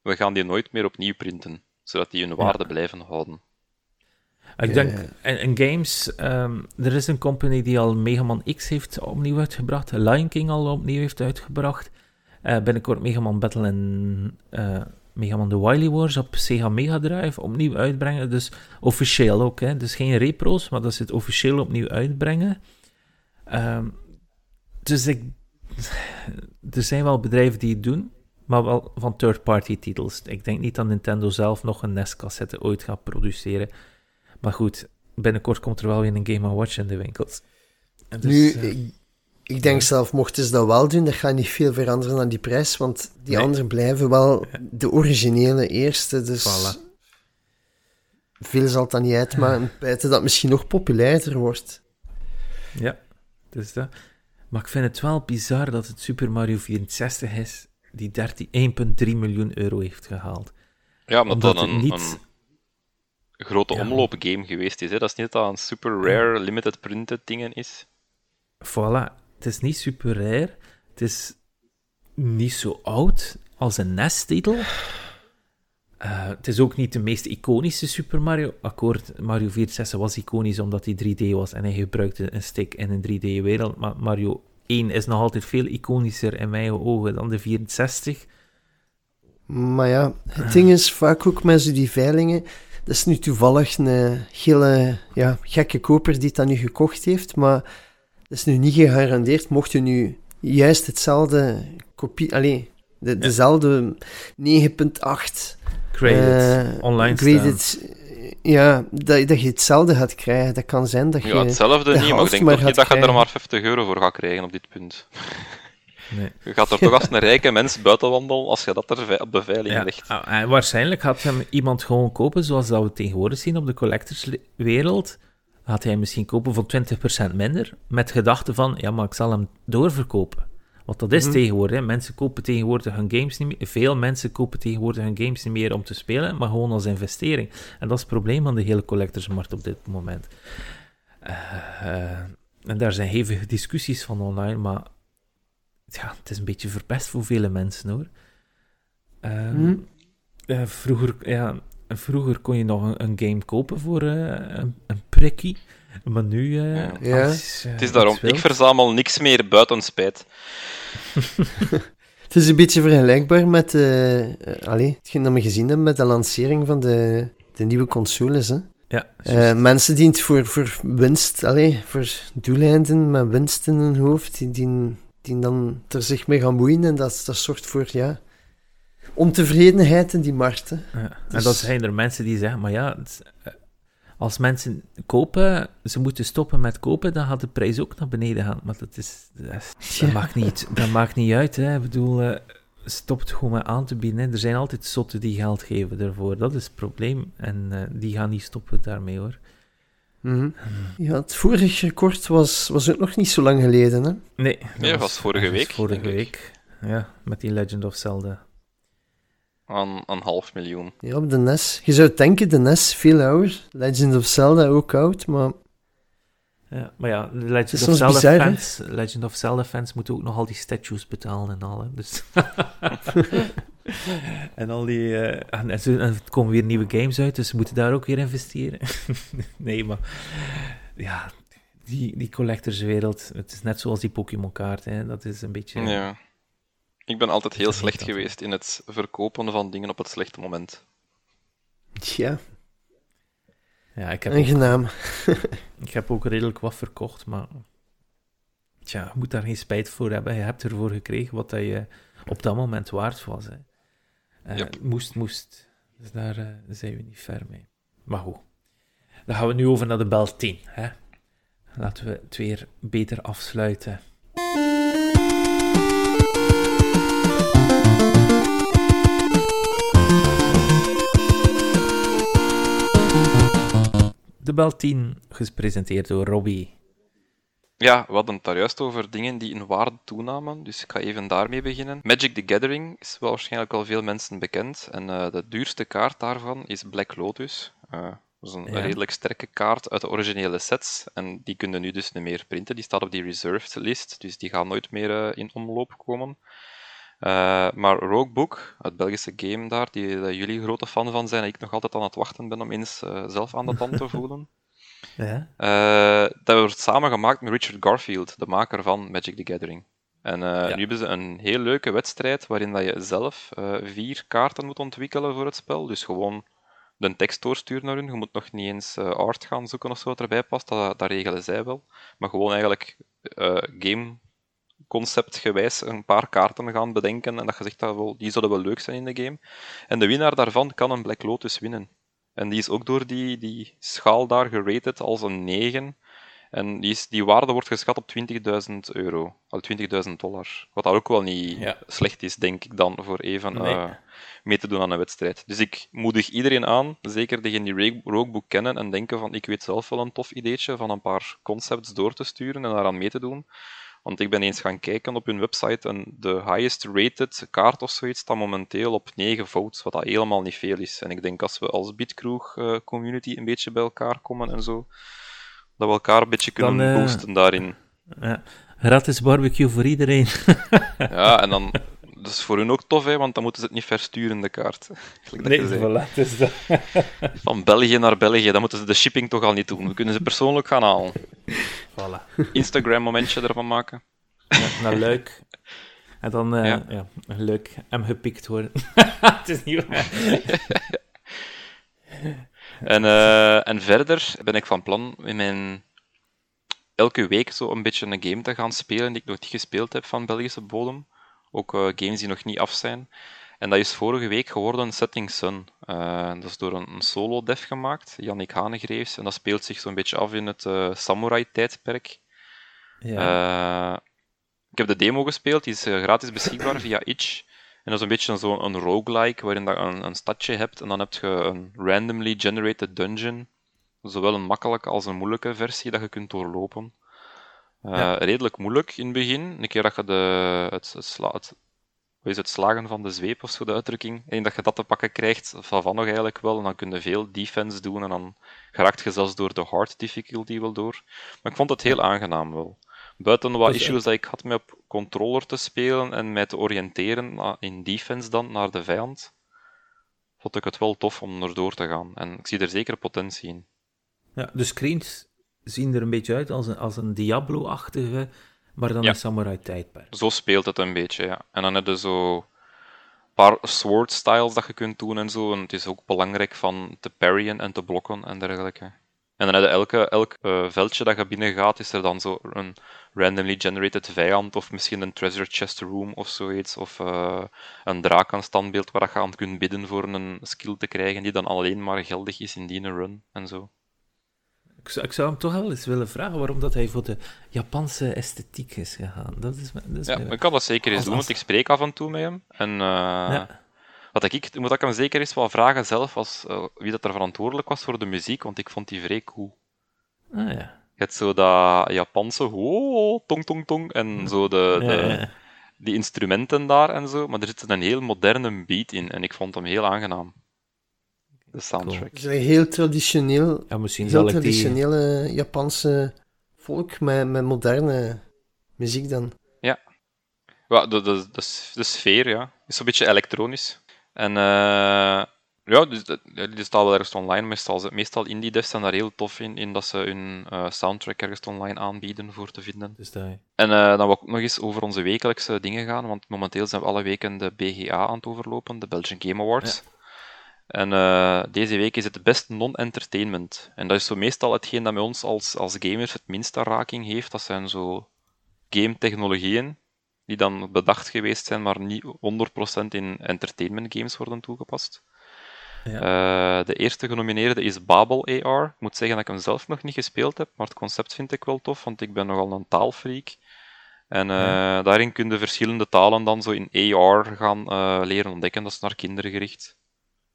we gaan die nooit meer opnieuw printen, zodat die hun waarde blijven houden. Ik denk, in, in games, ehm, er is een company die al Mega Man X heeft opnieuw uitgebracht, Lion King al opnieuw heeft uitgebracht. Eh, binnenkort Mega Man Battle en eh, Mega Man The Wily Wars op Sega Mega Drive opnieuw uitbrengen. Dus officieel ook, hè. dus geen repro's, maar dat ze het officieel opnieuw uitbrengen. Ehm, dus ik, er zijn wel bedrijven die het doen, maar wel van third-party titels. Ik denk niet dat Nintendo zelf nog een NES-cassette ooit gaat produceren. Maar goed, binnenkort komt er wel weer een Game Watch in de winkels. En dus, nu, eh, ik, ik denk zelf, mochten ze dat wel doen, dat gaat niet veel veranderen aan die prijs, want die Nee. anderen blijven wel de originele eerste, dus Voilà. veel zal het dan niet uitmaken. Buiten dat het misschien nog populairder wordt. Ja, dus dat. Maar ik vind het wel bizar dat het Super Mario 64 is die 13 1,3 miljoen euro heeft gehaald. Ja, omdat, Omdat een, niet- een grote Ja. omloopgame geweest is. Hè? Dat is niet dat een super rare limited printed dingen is. Voilà, het is niet super rare. Het is niet zo oud als een NES-titel. Eh, het is ook niet de meest iconische Super Mario. Akkoord, Mario 64 was iconisch omdat hij 3D was en hij gebruikte een stick in een 3D-wereld. Maar Mario 1 is nog altijd veel iconischer in mijn ogen dan de 64. Maar ja, het ding is vaak ook met zo die veilingen. Dat is nu toevallig een hele ja, gekke koper die het dan nu gekocht heeft. Maar dat is nu niet gegarandeerd. Mocht je nu juist hetzelfde kopie. Allee, de, dezelfde 9.8 Graded, eh, online staan. graded, ja, dat, dat je hetzelfde gaat krijgen. Dat kan zijn dat je. Ja, hetzelfde de niet, maar ik denk maar toch niet gaat dat je er maar 50 euro voor gaat krijgen op dit punt. [LAUGHS] Nee. Je gaat er toch als een rijke mens buiten wandelen als je dat er op de veiling Ja, legt. ah, en waarschijnlijk had hem iemand gewoon kopen, zoals dat we tegenwoordig zien op de collectorswereld. Had hij hem misschien kopen voor 20% minder, met gedachte van, ja, maar ik zal hem doorverkopen. Want dat is Mhm. tegenwoordig, hè. mensen kopen tegenwoordig hun games niet meer, veel mensen kopen tegenwoordig hun games niet meer om te spelen, maar gewoon als investering. En dat is het probleem van de hele collectorsmarkt op dit moment. Eh, en daar zijn hevige discussies van online, maar ja, het is een beetje verpest voor vele mensen hoor. Ehm, Mhm. eh, vroeger, ja, vroeger kon je nog een, een game kopen voor eh, een, een prikkie, maar nu... eh, Ja. Ja. als, eh, Het is daarom, iets wilt- ik verzamel niks meer buiten spijt. [LAUGHS] Het is een beetje vergelijkbaar met eh eh, allee, hetgeen dat we gezien hebben met de lancering van de, de nieuwe consoles. Hè. Ja, Eh, mensen die het voor, voor winst, allee, voor doeleinden met winst in hun hoofd, die, die, die dan er zich mee gaan moeien en dat, dat zorgt voor ja, ontevredenheid in die markt. Hè. Ja, en Dus- dan zijn er mensen die zeggen, maar ja, het- eh, als mensen kopen, ze moeten stoppen met kopen, dan gaat de prijs ook naar beneden gaan. Maar dat, is, dat, is- dat Ja. maakt, niet, dat maakt niet uit. Hè. Ik bedoel, eh, stop het gewoon met aan te bieden. Hè. Er zijn altijd zotten die geld geven ervoor. Dat is het probleem. En eh, die gaan niet stoppen daarmee, hoor. Mhm. Ja, het vorige record was, was ook nog niet zo lang geleden. Hè. Nee, Nee, dat was vorige week, Vorige week, ja, met die Legend of Zelda. Aan een half miljoen. Ja, op de NES. Je zou denken, de NES veel ouder. Legend of Zelda ook oud, maar Ja, maar ja, de Legend of Zelda bizar, hè? fans, Legend of Zelda fans moeten ook nog al die statues betalen en al. Hè. Dus [LAUGHS] en al die eh, en, en er komen weer nieuwe games uit, dus ze moeten daar ook weer investeren. [LAUGHS] nee, maar ja, die, die collectorswereld, het is net zoals die Pokémon kaart, hè. Dat is een beetje. Ja. Ik ben altijd heel slecht geweest in het verkopen van dingen op het slechte moment. ja, Ja, ik heb, ook, [LAUGHS] ik heb ook redelijk wat verkocht, maar tja, je moet daar geen spijt voor hebben. Je hebt ervoor gekregen wat dat je op dat moment waard was. Hè. Eh, Yep. Moest, moest. Dus daar eh, zijn we niet ver mee. Maar goed. Dan gaan we nu over naar de bel 10. Hè. Laten we het weer beter afsluiten. De bel 10, gepresenteerd door Robbie. Ja, we hadden het daar juist over dingen die in waarde toenamen, dus ik ga even daarmee beginnen. Magic the Gathering is wel waarschijnlijk al veel mensen bekend en eh, de duurste kaart daarvan is Black Lotus. Eh, dat is een Ja. redelijk sterke kaart uit de originele sets en die kunnen nu dus niet meer printen. Die staat op die reserved list, dus die gaat nooit meer eh, in omloop komen. Eh, maar Roguebook, het Belgische game daar, die dat jullie grote fan van zijn, en ik nog altijd aan het wachten ben om eens eh, zelf aan de tand te [LAUGHS] voelen. Ja. Eh, dat wordt samengemaakt met Richard Garfield, de maker van Magic the Gathering. En nu hebben ze een heel leuke wedstrijd waarin dat je zelf vier kaarten moet ontwikkelen voor het spel. Dus gewoon de tekst doorsturen naar hun. Je moet nog niet eens art gaan zoeken of zo wat erbij past. Dat, dat regelen zij wel. Maar gewoon eigenlijk game conceptgewijs een paar kaarten gaan bedenken. En dat je zegt dat wel, die zullen wel leuk zijn in de game. En de winnaar daarvan kan een Black Lotus winnen. En die is ook door die, die schaal daar gerated als een 9. En die, is, die waarde wordt geschat op 20.000 euro. Al 20.000 dollar. Wat dat ook wel niet Ja. slecht is, denk ik dan, voor even Nee. eh, mee te doen aan een wedstrijd. Dus ik moedig iedereen aan, zeker degenen die Rogue- Roguebook kennen en denken van ik weet zelf wel een tof ideetje van een paar concepts door te sturen en daaraan mee te doen. Want ik ben eens gaan kijken op hun website en de highest rated kaart of zoiets staat momenteel op 9 votes, wat dat helemaal niet veel is. En ik denk als we als Bitkroeg eh, community een beetje bij elkaar komen en zo, dat we elkaar een beetje kunnen Dan, eh, boosten daarin. ja. Gratis barbecue voor iedereen. Ja, en dan, [LAUGHS] dat is voor hun ook tof, hè, want dan moeten ze het niet versturen, de kaart. [LAUGHS] Zei. voilà, dus dat. [LAUGHS] Van België naar België, dan moeten ze de shipping toch al niet doen. We kunnen ze persoonlijk gaan halen. [LAUGHS] Voilà. Instagram-momentje ervan maken. Ja, naar Luik. En dan eh Ja. leuk hem gepikt worden. het is niet waar. En, eh, en verder ben ik van plan in mijn elke week zo een beetje een game te gaan spelen die ik nog niet gespeeld heb van Belgische bodem. Ook eh, games die nog niet af zijn. En dat is vorige week geworden Setting Sun. Eh, dat is door een, een solo-dev gemaakt, Jannik Hanegreefs. En dat speelt zich zo'n beetje af in het eh, samurai-tijdperk. Ja. Ik heb de demo gespeeld, die is gratis beschikbaar [CLEARS THROAT] via itch. En dat is een beetje zo'n een roguelike, waarin je een, een stadje hebt en dan heb je een randomly generated dungeon. Zowel een makkelijke als een moeilijke versie dat je kunt doorlopen. Eh, Ja. Redelijk moeilijk in het begin. Een keer dat je de, het, het, sla- het, wat is het slagen van de zweep of zo, de uitdrukking. En dat je dat te pakken krijgt, van van nog eigenlijk wel. En dan kun je veel defense doen en dan geraakt je zelfs door de hard difficulty wel door. Maar ik vond het heel aangenaam wel. Buiten wat Dus, eh, issues dat ik had met op controller te spelen en mij te oriënteren in defense dan naar de vijand, vond ik het wel tof om erdoor te gaan. En ik zie er zeker potentie in. ja, de screens zien er een beetje uit als een, als een Diablo-achtige, maar dan Ja. een samurai-tijdperk. Zo speelt het een beetje, ja. En dan heb je zo een paar sword styles dat je kunt doen en zo. En het is ook belangrijk van te parryen en te blokken en dergelijke. En dan heb je elke, elk eh, veldje dat je binnen gaat, is er dan zo een randomly generated vijand, of misschien een treasure chest room of zoiets, of eh, een drakenstandbeeld waar je aan kunt bidden voor een skill te krijgen die dan alleen maar geldig is in die run en zo. Ik zou, ik zou hem toch wel eens willen vragen waarom dat hij voor de Japanse esthetiek is gegaan. Dat is, dat is Ja, ik kan dat zeker eens Als- doen, als- want ik spreek af en toe met hem. En eh, Ja. Wat ik, moet ik hem zeker eens wel vragen zelf, als, eh, wie dat er verantwoordelijk was voor de muziek, want ik vond die vrij cool. Ah ja. Je hebt zo dat Japanse oh, tong tong tong en zo de, de, ja. die instrumenten daar en zo, maar er zit een heel moderne beat in en ik vond hem heel aangenaam. De soundtrack. Het is een heel traditioneel, Ja, misschien heel zal ik die... traditionele Japanse volk met, met moderne muziek dan. Ja, de, de, de, sfeer, ja. Is zo'n beetje elektronisch. En eh, ja, dus, die staat wel ergens online. Meestal, meestal indie devs zijn daar heel tof in, in dat ze hun eh, soundtrack ergens online aanbieden voor te vinden. Dus dat... En eh, dan wil ik ook nog eens over onze wekelijkse dingen gaan, want momenteel zijn we alle weken de BGA aan het overlopen, de Belgian Game Awards. En eh, deze week is het best non-entertainment. En dat is zo meestal hetgeen dat met ons als, als gamers het minste raking heeft. Dat zijn zo game-technologieën die dan bedacht geweest zijn, maar niet 100% in entertainment games worden toegepast. Eh, de eerste genomineerde is Babel AR. Ik moet zeggen dat ik hem zelf nog niet gespeeld heb, maar het concept vind ik wel tof, want ik ben nogal een taalfreak. En eh, daarin kun je verschillende talen dan zo in AR gaan leren ontdekken. Dat is naar kinderen gericht.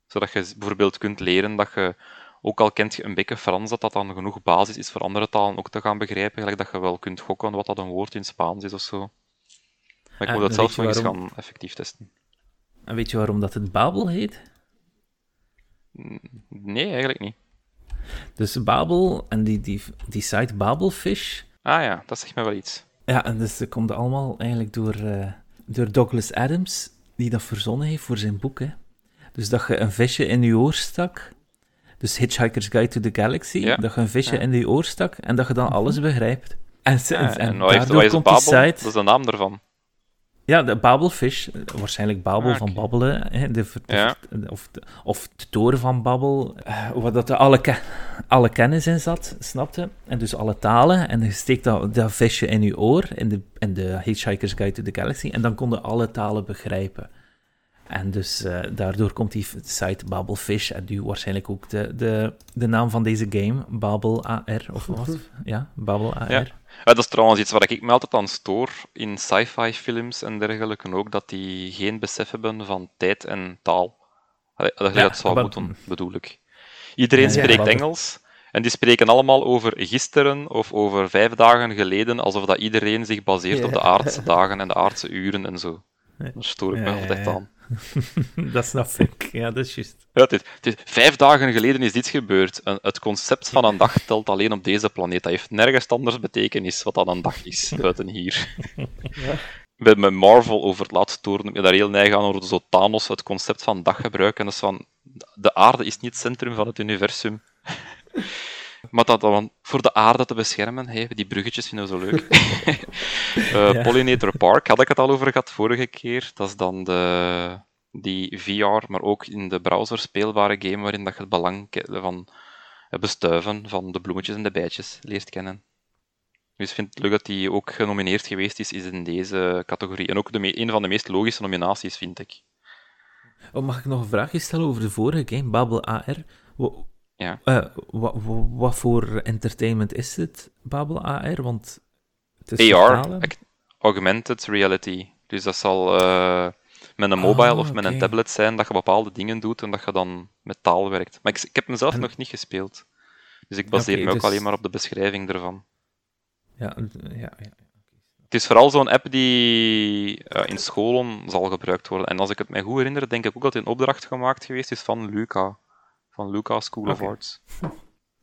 Zodat je bijvoorbeeld kunt leren dat je, ook al kent je een beetje Frans, dat dat dan genoeg basis is voor andere talen ook te gaan begrijpen. Gelijk dat je wel kunt gokken wat dat een woord in Spaans is of zo. Maar ik En moet dat zelf nog eens gaan effectief testen. En weet je waarom dat het Babel heet? Nee, eigenlijk niet. Dus Babel en die, die, die site Babelfish. Ah ja, dat zegt mij wel iets. Ja, en dus dat komt allemaal eigenlijk door eh, door Douglas Adams, die dat verzonnen heeft voor zijn boek. Hè. Dus dat je een visje in je oor stak. Dus Hitchhiker's Guide to the Galaxy. Ja. Dat je een visje Ja. in je oor stak en dat je dan alles begrijpt. En, en, en en wat daardoor wat is komt die Babel? site... Dat is de naam ervan. Ja, de Babelfish, waarschijnlijk Babel Ah, van babbelen, hè, de, Ja. of, de, of de toren van Babbel, eh, waar dat er alle, ke- alle kennis in zat, snapte? En dus alle talen, en je steekt dat, dat visje in je oor, in de, in de Hitchhiker's Guide to the Galaxy, en dan konden alle talen begrijpen. En dus eh, daardoor komt die site Babelfish, en nu waarschijnlijk ook de, de, de naam van deze game, Babel AR, of wat? Ja, Babel AR. Ja. Ja, dat is trouwens iets waar ik me altijd aan stoor in sci-fi films en dergelijke ook, dat die geen besef hebben van tijd en taal. Allee, dat je Ja, dat zou maar- moeten, bedoel ik. Iedereen Ja, ja, spreekt Engels en die spreken allemaal over gisteren of over vijf dagen geleden, alsof dat iedereen zich baseert op de aardse dagen en de aardse uren en zo. Ja. Daar stoor ik Ja, me altijd ja, ja. aan. [LAUGHS] dat snap ik, ja, dat is juist. Ja, het is, het is- vijf dagen geleden is dit gebeurd. Het concept van een dag telt alleen op deze planeet. Dat heeft nergens anders betekenis wat dat een dag is, [LAUGHS] buiten hier. Bij met Marvel over het laatste toren ik daar heel neig aan over zo Thanos het concept van dag gebruiken. En dat is van, de aarde is niet het centrum van het universum. Maar dat dan voor de aarde te beschermen, hey, die bruggetjes vinden we zo leuk. [LAUGHS] Ja. Pollinator Park had ik het al over gehad vorige keer. Dat is dan de, die VR, maar ook in de browser speelbare game waarin dat je het belang van het bestuiven van de bloemetjes en de bijtjes leert kennen. Dus ik vind het leuk dat die ook genomineerd geweest is, is in deze categorie. En ook de een van de meest logische nominaties, vind ik. Oh, mag ik nog een vraagje stellen over de vorige game, Babel AR? Ja. eh, wa- wa- wat voor entertainment is het, Babel AR? Want het is AR, Augmented Reality. Dus dat zal eh, met een mobile Ah, of met een tablet zijn dat je bepaalde dingen doet en dat je dan met taal werkt. Maar ik, ik heb mezelf En- nog niet gespeeld. Dus ik baseer me ook dus- alleen maar op de beschrijving ervan. Ja, ja, ja. Het is vooral zo'n app die eh, in scholen zal gebruikt worden. En als ik het mij goed herinner, denk ik ook dat het in opdracht gemaakt geweest is van Luca. Van Luca School of. Arts. [LAUGHS]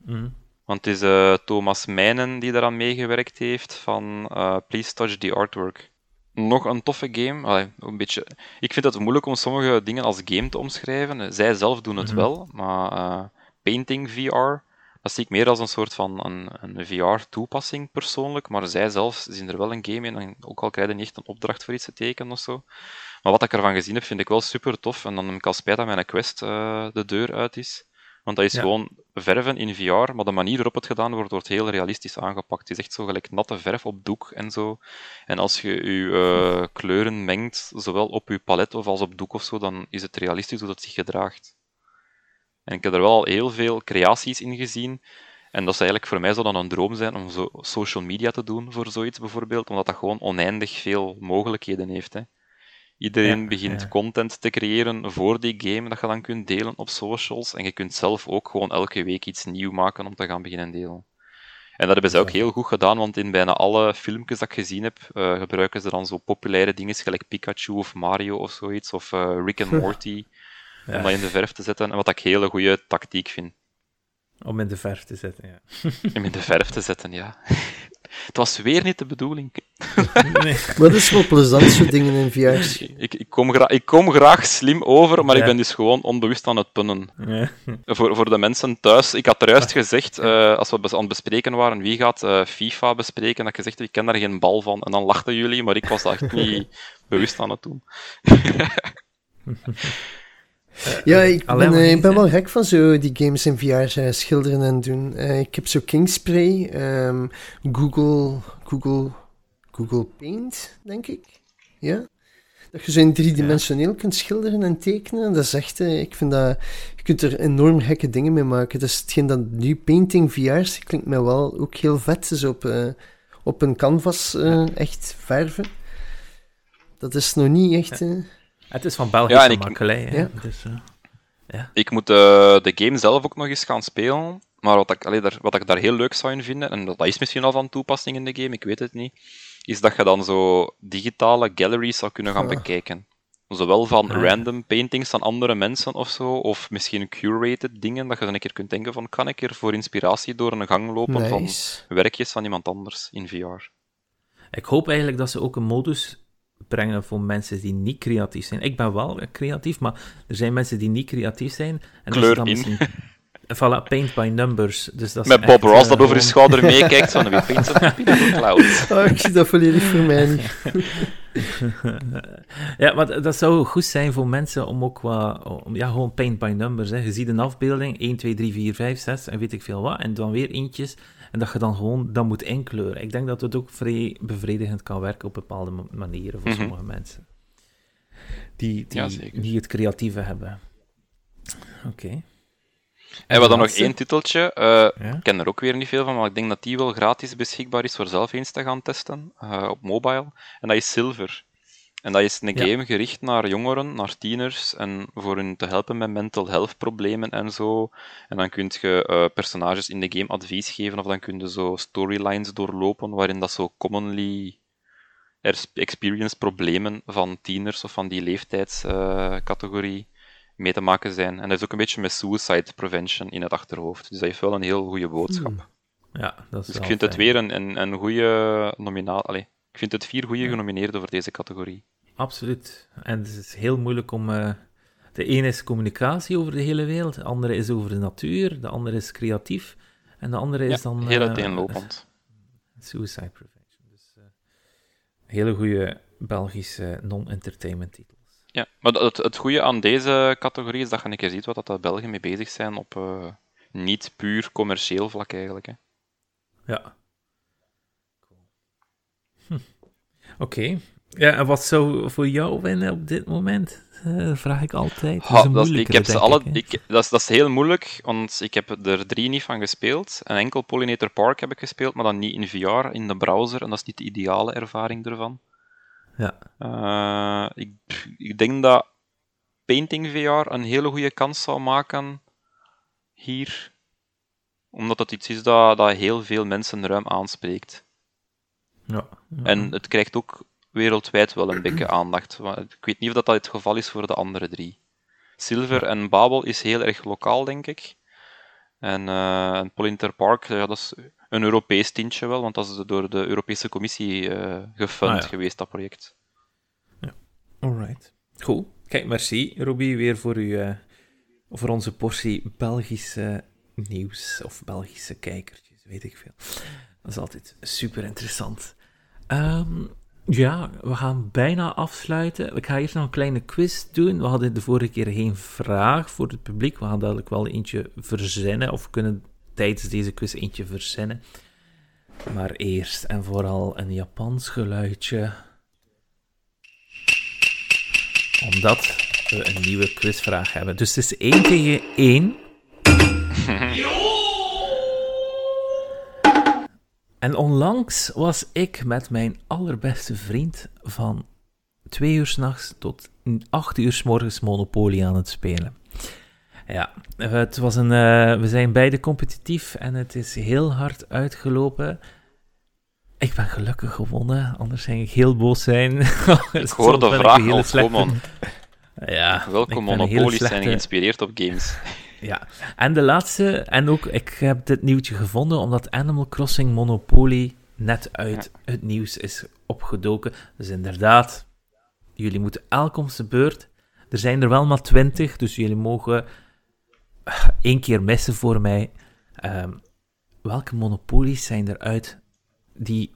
Mhm. Want het is eh, Thomas Mijnen die daaraan meegewerkt heeft van eh, Please Touch the Artwork. Nog een toffe game. Allee, een beetje... Ik vind het moeilijk om sommige dingen als game te omschrijven. Zij zelf doen het Mhm. wel, maar eh, Painting VR, dat zie ik meer als een soort van een, een VR-toepassing persoonlijk. Maar zij zelf zien er wel een game in. En ook al krijg je niet echt een opdracht voor iets te tekenen of zo. Maar wat ik ervan gezien heb, vind ik wel super tof. En dan heb ik al spijt dat mijn Quest eh, de deur uit is. Want dat is Ja. gewoon verven in VR, maar de manier waarop het gedaan wordt, wordt heel realistisch aangepakt. Het is echt zo gelijk natte verf op doek en zo. En als je je eh, kleuren mengt, zowel op je palet of als op doek of zo, dan is het realistisch hoe dat zich gedraagt. En ik heb er wel al heel veel creaties in gezien. En dat zou eigenlijk voor mij zou dan een droom zijn om zo social media te doen voor zoiets bijvoorbeeld, omdat dat gewoon oneindig veel mogelijkheden heeft. Hè. Iedereen Ja, begint ja. content te creëren voor die game dat je dan kunt delen op socials. En je kunt zelf ook gewoon elke week iets nieuw maken om te gaan beginnen delen. En dat hebben ze ook heel goed gedaan, want in bijna alle filmpjes dat ik gezien heb, eh, gebruiken ze dan zo populaire dingen, gelijk Pikachu of Mario of zoiets, of eh, Rick and [LAUGHS] Morty, om dat in de verf te zetten. En wat ik hele goede tactiek vind. Om in de verf te zetten, ja. [LAUGHS] Om in de verf te zetten, ja. [LAUGHS] Het was weer niet de bedoeling. [LAUGHS] Nee. Maar dat is wel plezant, zo dingen in VR. Ik, ik, kom, gra ik kom graag slim over, maar ik ben dus gewoon onbewust aan het punnen. Ja. Voor, voor de mensen thuis, ik had er juist gezegd, eh, als we aan het bespreken waren, wie gaat eh, FIFA bespreken, dat ik gezegd ik ken daar geen bal van. En dan lachten jullie, maar ik was daar echt niet bewust aan het doen. Ja, ik Alleen ben, eh, ik ben wel gek van zo die games in VR eh, schilderen en doen. Eh, ik heb zo Kingspray, ehm, Google, Google, Google Paint, denk ik. Ja. Dat je zo in driedimensioneel kunt schilderen en tekenen. Dat is echt, eh, ik vind dat, je kunt er enorm gekke dingen mee maken. Dus hetgeen dat nu Painting VR klinkt mij wel ook heel vet. Dus op, eh, op een canvas eh, echt verven. Dat is nog niet echt... eh, Het is van Belgische Ja, en ik-. Ja. Dus, eh, Ik moet eh, de game zelf ook nog eens gaan spelen. Maar wat ik, allee, daar, wat ik daar heel leuk zou in vinden, en dat dat is misschien al van toepassing in de game, ik weet het niet, is dat je dan zo digitale galleries zou kunnen gaan Ah. bekijken. Zowel van Ah. random paintings van andere mensen of zo, of misschien curated dingen, dat je dan een keer kunt denken van, kan ik er voor inspiratie door een gang lopen van werkjes van iemand anders in VR? ik hoop eigenlijk dat ze ook een modus brengen voor mensen die niet creatief zijn. Ik ben wel creatief, maar er zijn mensen die niet creatief zijn. En Kleur dan in. misschien- [LAUGHS] Voilà, paint by numbers. Dus dat Met Bob echt, Ross eh, dat over je gewoon- schouder [LAUGHS] meekijkt van wie paints op the cloud. Oh, ik zie dat volledig voor mij niet. [LAUGHS] ja, maar dat zou goed zijn voor mensen om ook wat... Om, ja, gewoon paint by numbers. Hè. Je ziet een afbeelding, 1, 2, 3, 4, 5, 6 en weet ik veel wat. En dan weer eentjes. En dat je dan gewoon dat moet inkleuren. Ik denk dat het ook vrij bevredigend kan werken op bepaalde ma- manieren voor Mhm. sommige mensen. Die, die Ja, niet het creatieve hebben. Oké. En we hadden nog één titeltje. eh, Ja? Ik ken er ook weer niet veel van, maar ik denk dat die wel gratis beschikbaar is voor zelf eens te gaan testen eh, op mobile. En dat is Silver. En dat is een Ja. game gericht naar jongeren, naar tieners, en voor hun te helpen met mental health problemen en zo. En dan kun je eh, personages in de game advies geven, of dan kun je zo storylines doorlopen, waarin dat zo commonly er- experienced problemen van tieners of van die leeftijdscategorie mee te maken zijn. En dat is ook een beetje met suicide prevention in het achterhoofd. Dus dat heeft wel een heel goede boodschap. Ja, dat is Dus ik vind het weer een, een, een goede nominaal. Allee, ik vind het vier goede genomineerden voor deze categorie. Absoluut. En het is heel moeilijk om... eh, de ene is communicatie over de hele wereld, de andere is over de natuur, de andere is creatief, en de andere is Ja, dan... heel eh, uiteenlopend. Suicide prevention. Dus eh, hele goede Belgische non-entertainment titels. Ja, maar het, het goede aan deze categorie is dat je een keer ziet wat dat de Belgen mee bezig zijn op niet puur commercieel vlak eigenlijk. Hè. Ja. Hm. Oké. Ja, en wat zou voor jou winnen op dit moment? Eh, vraag ik altijd. Dat is Ha, een dat is- ik heb ze alle, ik, dat, is, dat is heel moeilijk, want ik heb er drie niet van gespeeld. En enkel Pollinator Park heb ik gespeeld, maar dan niet in VR, in de browser. En dat is niet de ideale ervaring ervan. Ja. Eh, ik, ik denk dat Painting VR een hele goede kans zou maken hier. Omdat het iets is dat, dat heel veel mensen ruim aanspreekt. Ja. ja. En het krijgt ook wereldwijd wel een beetje aandacht. Maar Ik weet niet of dat, dat het geval is voor de andere drie. Silver en Babel is heel erg lokaal, denk ik. En, eh en Polinter Park, ja, dat is een Europees tintje wel, want dat is door de Europese Commissie eh gefund Ah, ja. geweest, dat project. Alright. Goed. Kijk, merci, Robbie, weer voor, u, eh, voor onze portie Belgische nieuws. Of Belgische kijkertjes, weet ik veel. Dat is altijd super interessant. Ehm, ja, we gaan bijna afsluiten. Ik ga eerst nog een kleine quiz doen. We hadden de vorige keer geen vraag voor het publiek. We gaan dadelijk wel eentje verzinnen. Of we kunnen tijdens deze quiz eentje verzinnen. Maar eerst en vooral een Japans geluidje omdat we een nieuwe quizvraag hebben. Dus het is 1 tegen 1. [LAUGHS] en onlangs was ik met mijn allerbeste vriend van 2 uur s'nachts tot 8 uur s morgens Monopoly aan het spelen. Ja, het was een, eh, we zijn beide competitief en het is heel hard uitgelopen. Ik ben gelukkig gewonnen, anders ging ik heel boos zijn. [LAUGHS] Ik hoor de vraag al komen. Ja, Welke monopolies zijn slechte- geïnspireerd op games? [LAUGHS] Ja, en de laatste, en ook, ik heb dit nieuwtje gevonden omdat Animal Crossing Monopoly net uit het nieuws is opgedoken. Dus inderdaad, jullie moeten elk om zijn beurt. Er zijn er wel maar twintig, dus jullie mogen eh, één keer missen voor mij. Ehm, welke monopolies zijn er uit die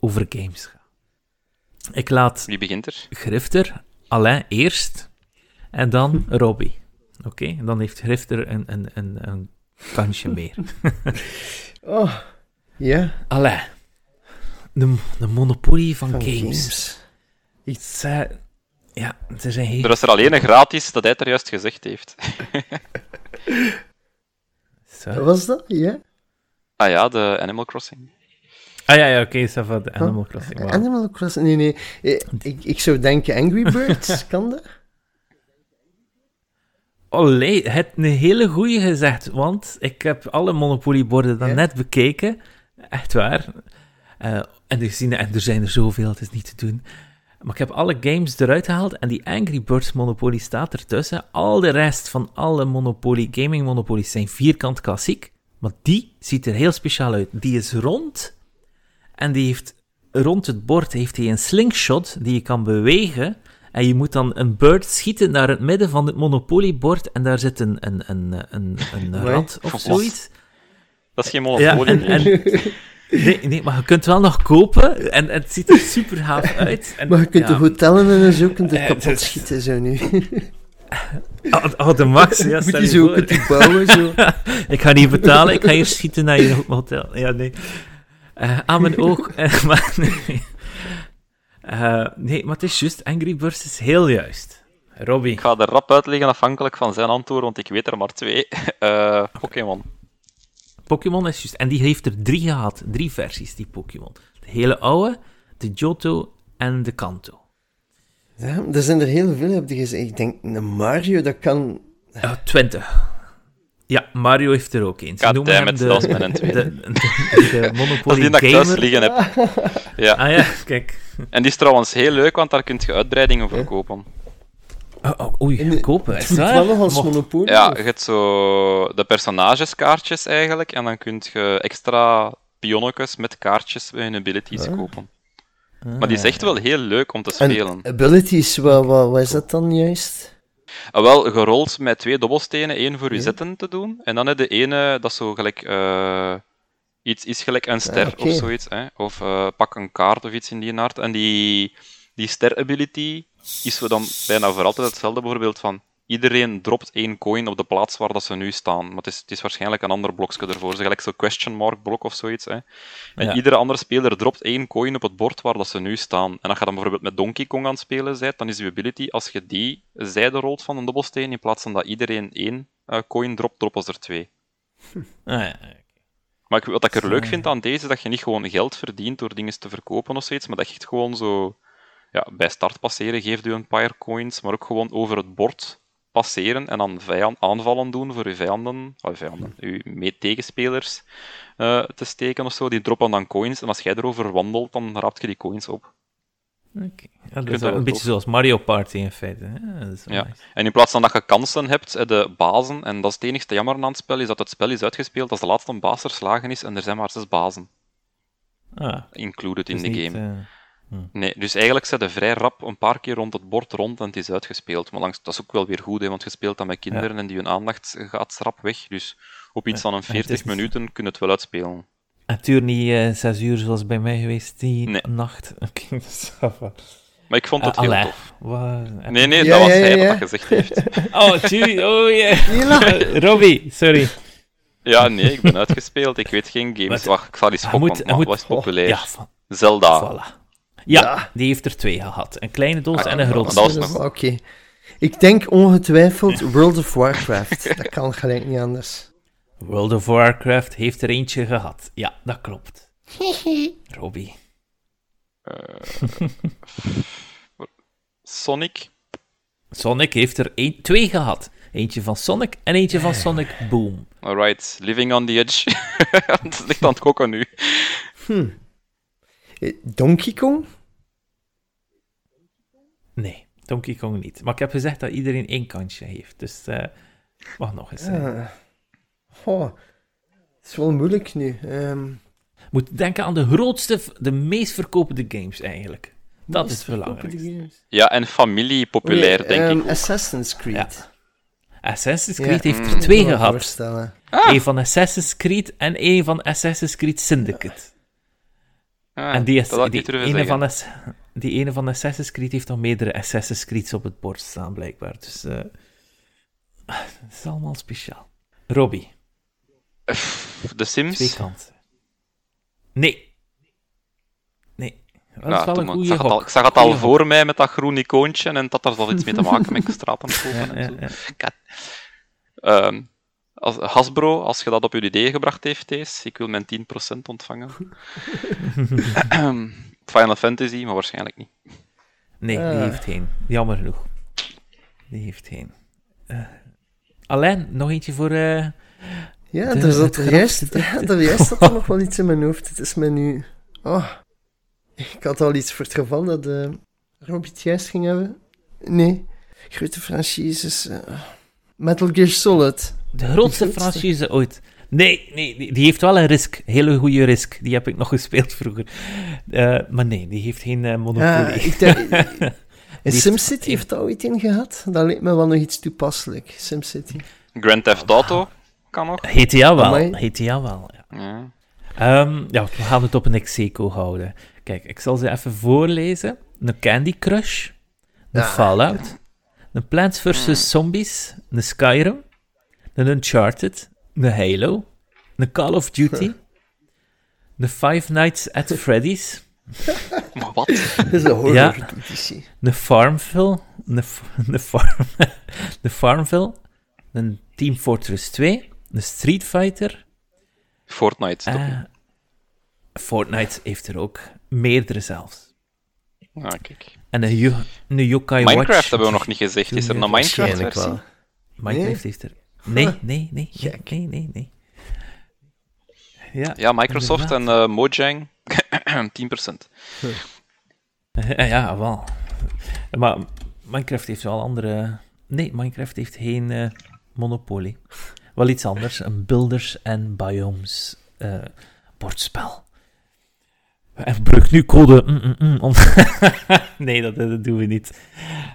over games gaan? Ik laat Wie begint er? Grifter, Alain eerst en dan [LAUGHS] Robbie. Oké, en dan heeft Grifter een, een, een, een kansje [LAUGHS] meer. Oh, ja. Alain, de, de monopolie van, Van games. games. Het zijn- ja, er zijn heel... Er is er alleen een gratis dat hij het er juist gezegd heeft. Zo. Wat was dat? Ja? Ah ja, de Animal Crossing. Ah ja, ja oké, va, de Animal Crossing. Animal Crossing? Nee, nee. Eh, Ik, ik zou denken Angry [LAUGHS] Birds. kan dat? Olé, het een hele goeie gezegd, want ik heb alle Monopoly-borden dan Ja? net bekeken. Echt waar. Eh, en, er zien, en er zijn er zoveel, het is niet te doen. Maar ik heb alle games eruit gehaald en die Angry Birds Monopoly staat ertussen. Al de rest van alle Monopoly, gaming Monopolies zijn vierkant klassiek. Maar die ziet er heel speciaal uit. Die is rond en die heeft rond het bord heeft hij een slingshot die je kan bewegen. En je moet dan een bird schieten naar het midden van het Monopoly-bord. En daar zit een, een, een, een, een Nee. rat of zoiets. Dat is geen Ja, monopolie. en, en, nee, nee, maar je kunt wel nog kopen. En, het ziet er super gaaf uit. En, Maar je kunt ja, de hotellen en zo kunt er Eh, kapot is- schieten, zo nu. [LAUGHS] Oh, oh, de max, ja, Moet stel je je zo kunt bouwen, zo. [LAUGHS] Ik ga niet betalen, ik ga hier schieten naar je hotel. Ja, nee. Eh, aan mijn oog. eh, [LAUGHS] maar nee. Eh, nee, maar het is juist. Angry Birds is heel juist. Robbie. Ik ga er rap uitleggen afhankelijk van zijn antwoord, want ik weet er maar twee. [LAUGHS] Eh, Pokémon. Pokémon is juist. En die heeft er drie gehad. Drie versies, die Pokémon. De hele oude, de Johto en de Kanto. Ja, er zijn er heel veel, heb je gezegd. Ik denk, een Mario, dat kan... Uh, twintig. Ja, Mario heeft er ook eens. Ze noemen hem de, dat is mijn de, tweede. de, de [LAUGHS] Dat is Monopoly die dat ik thuis liggen heb. [LAUGHS] Ja. Ah ja, kijk. En die is trouwens heel leuk, want daar kun je uitbreidingen voor kopen. Oh, oh, oei, de- kopen. Het Is dat? wel nog als Mocht- Monopoly. Ja, je hebt zo de personageskaartjes eigenlijk, en dan kun je extra pionnetjes met kaartjes en abilities Ah. kopen. Maar die is echt wel heel leuk om te En spelen. abilities, wat, wat, wat is dat dan juist? Ah, wel, gerold met twee dobbelstenen, één voor je Ja. zetten te doen. En dan heb de ene, dat is zo gelijk... eh, iets is gelijk een ster Ah, of zoiets. Hè? Of eh, pak een kaart of iets in die aard. En die, die ster-ability is zo dan bijna voor altijd hetzelfde. Bijvoorbeeld van... Iedereen dropt één coin op de plaats waar dat ze nu staan. Maar het is, het is waarschijnlijk een ander blokje ervoor. Zo gelijk zo'n question mark blok of zoiets. Hè? En Ja. iedere andere speler dropt één coin op het bord waar dat ze nu staan. En als je dan bijvoorbeeld met Donkey Kong aan het spelen bent, dan is je ability, als je die zijde rolt van een dobbelsteen, in plaats van dat iedereen één eh, coin dropt, droppen ze er twee. Ah, ja. Maar ik, wat ik er leuk Eh. vind aan deze, is dat je niet gewoon geld verdient door dingen te verkopen of zoiets, maar dat je echt gewoon zo... Ja, bij start passeren geeft u een paar coins, maar ook gewoon over het bord passeren en dan vijand, aanvallen doen voor uw vijanden, oh, vijanden, uw tegenspelers eh, te steken of zo. Die droppen dan coins en als jij erover wandelt, dan raapt je die coins op. Oké. Ja, dat kunt is wel een beetje zoals Mario Party in feite. hè. Dat is wel Ja. nice. En in plaats van dat je kansen hebt, heb de bazen, en dat is het enige jammer aan het spel, is dat het spel is uitgespeeld als de laatste baas verslagen is en er zijn maar zes bazen Ah, included in dus de niet, game. Eh, Nee, dus eigenlijk zet je vrij rap een paar keer rond het bord rond en het is uitgespeeld. Maar langs, dat is ook wel weer goed, hè, want je speelt dan met kinderen en die hun aandacht gaat rap weg. Dus op iets van een het is 40 niet- minuten kun je het wel uitspelen. Het duurt niet eh, zes uur zoals bij mij geweest die Nee. nacht. [LAUGHS] Oké, dus. Maar ik vond het Eh, heel allee, tof. wat- Nee, nee, Ja, dat was ja, hij ja, dat dat gezegd heeft. [LAUGHS] Oh, tjie, oh yeah. [LAUGHS] Robbie, sorry. Ja, nee, ik ben uitgespeeld. Ik weet geen games. Wat? Wacht, ik zal eens gokken. wat is populair? Ja, van, Zelda. voilà. Ja, Ja. die heeft er twee gehad. Een kleine doos Ah, en een grote dat doos. nog- Oké. Ik denk ongetwijfeld World of Warcraft. dat kan gelijk niet anders. World of Warcraft heeft er eentje gehad. Ja, dat klopt. [LAUGHS] Robbie. Sonic. Sonic heeft er één, twee gehad. Eentje van Sonic en eentje van Sonic Boom. Alright, living on the edge. [LAUGHS] het ligt aan het koken nu. Eh, Donkey Kong? Nee, Donkey Kong niet. Maar ik heb gezegd dat iedereen één kansje heeft. Dus eh wacht nog eens. Ah. Oh, het is wel moeilijk nu. Ehm, Moet denken aan de grootste, de meest verkopende games eigenlijk. Dat is het belangrijkste. Ja, en familie populair, Nee, denk ehm, ik. ook. Assassin's Creed. Ja. Assassin's Ja, Creed heeft mm, er twee kan me gehad. voorstellen. Eén van Assassin's Creed en één van Assassin's Creed Syndicate. Ah, en die, is, die, ene zeggen. van Ass- die ene van Assassin's Creed heeft nog meerdere Assassin's Creeds op het bord staan, blijkbaar. Dus eh [LAUGHS] het is allemaal speciaal. Robbie, De Sims? twee kansen. Nee. Nee. Dat is Ja, wel een goede ik, zag al, gok. ik zag het al voor mij met dat groen icoontje en dat had er iets mee te [LAUGHS] maken met straat aan het kopen Ja, en ja, zo. ja. Kat. Ehm, als, Hasbro, als je dat op je idee gebracht heeft, Thees, ik wil mijn 10% ontvangen. [LAUGHS] Final Fantasy, maar waarschijnlijk niet. Nee, die Ah. heeft geen. Jammer genoeg. Die heeft geen. Eh Alain, nog eentje voor... eh, Ja, De- er zat het er juist, ja, er juist zat er nog wel iets in mijn hoofd. Het is me nu... Oh, ik had al iets voor het geval dat uh, Robbie het juist ging hebben. Nee, grote franchises. eh, Metal Gear Solid. De grootste grootste. franchise ooit. Nee, nee, die heeft wel een risk. Hele goede risk. Die heb ik nog gespeeld vroeger. Eh, maar nee, die heeft geen Ja, monopolie. ik denk- [LAUGHS] in heeft- SimCity heeft dat ooit in gehad. Dat leek me wel nog iets toepasselijk, SimCity. Grand Theft Auto kan nog. GTA wel. Amai. GTA wel, ja. Ja. Ehm, ja, we gaan het op een Execo houden. Kijk, ik zal ze even voorlezen. Een Candy Crush, een Ah. Fallout, een Plants vs. Zombies, een Skyrim, een Uncharted, een Halo, een Call of Duty, een Five Nights at Freddy's, [LAUGHS] Maar wat? Dat is een horror Ja. een Farmville, een, f- [LAUGHS] een, farm, [LAUGHS] een Farmville, een Team Fortress 2, een Street Fighter, Fortnite. stop. eh, Fortnite heeft er ook meerdere zelfs. Ah, kijk. En een, Yo- een Yokai Minecraft Watch. hebben we nog niet gezegd. Is er een Minecraft Waarschijnlijk versie? wel. Minecraft heeft er... [LAUGHS] Nee, nee, nee. Gek. Nee, nee, nee. Ja, Ja, Microsoft inderdaad. en eh, Mojang. [CLEARS THROAT] 10%. [LAUGHS] Ja, ja, wel. Maar Minecraft heeft wel andere... Nee, Minecraft heeft geen eh, monopolie. Wel iets anders. Een builders en biomes eh, bordspel. En gebruik nu code... mm, mm, mm, om- [LAUGHS] nee, dat, dat doen we niet.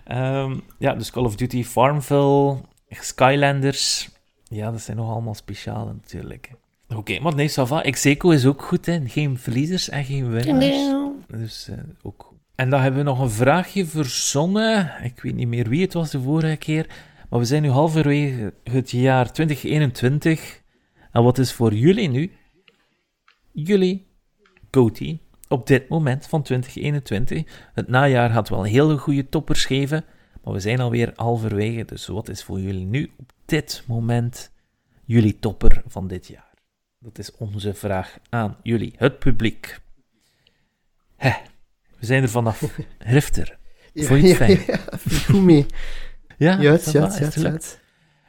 Ehm, ja, dus Call of Duty, Farmville, Skylanders. Ja, dat zijn nog allemaal speciale natuurlijk. Oké, maar nee, ça va. Execo is ook goed, hè. Geen verliezers en geen winnaars. Dus eh, ook goed. En dan hebben we nog een vraagje verzonnen. Ik weet niet meer wie het was de vorige keer. Maar we zijn nu halverwege het jaar 2021. En wat is voor jullie nu? Jullie GOTY op dit moment van 2021. Het najaar had wel hele goede toppers geven. Maar we zijn alweer halverwege. Dus wat is voor jullie nu op dit moment jullie topper van dit jaar? Dat is onze vraag aan jullie, het publiek. Hè, we zijn er vanaf. [LAUGHS] Rifter. Ja, Vond je het ja, fijn? ja, ik goed mee. Ja, Ja, ça ja, va, is ja, ja.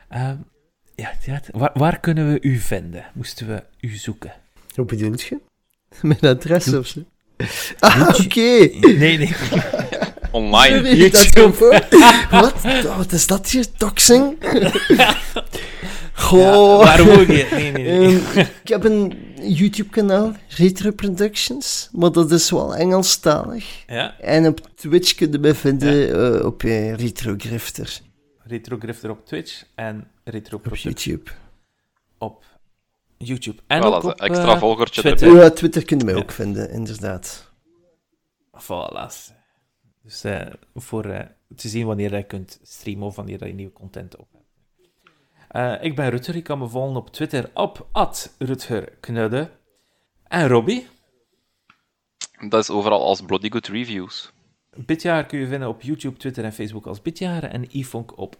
Ehm, ja, ja, waar, waar kunnen we u vinden? Moesten we u zoeken? Hoe bedoelt je? Mijn adres of zo? Ah, oké. Nee, nee. [LAUGHS] Online. YouTube. [LAUGHS] Wat? Wat is dat hier? Doxing? [LAUGHS] Goh. Waar woon je? Nee, nee, nee. Ehm, ik heb een YouTube-kanaal, Retro Productions, maar dat is wel Engelstalig. Ja, En op Twitch kun je mij vinden eh, op eh, Retro Grifter Retro Grifter op Twitch en Retro op YouTube. op YouTube. En Voilà, ook een op extra eh, volgertje Twitter. Ja, Twitter kun je mij Ja. ook vinden, inderdaad. Voilà. Dus eh, voor eh, te zien wanneer je kunt streamen of wanneer je nieuwe content op hebt. Eh, ik ben Rutger, je kan me volgen op Twitter op @rutgerknudde. En Robbie, Dat is overal als Bloody Good Reviews. Bitjaar kun je vinden op YouTube, Twitter en Facebook als Bitjaar. En Ifonk op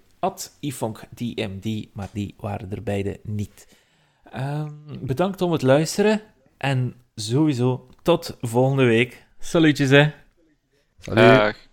@ifonkdmd, maar die waren er beide niet. Ehm, bedankt om het luisteren en sowieso tot volgende week. Salutjes hè. Salut. Dag.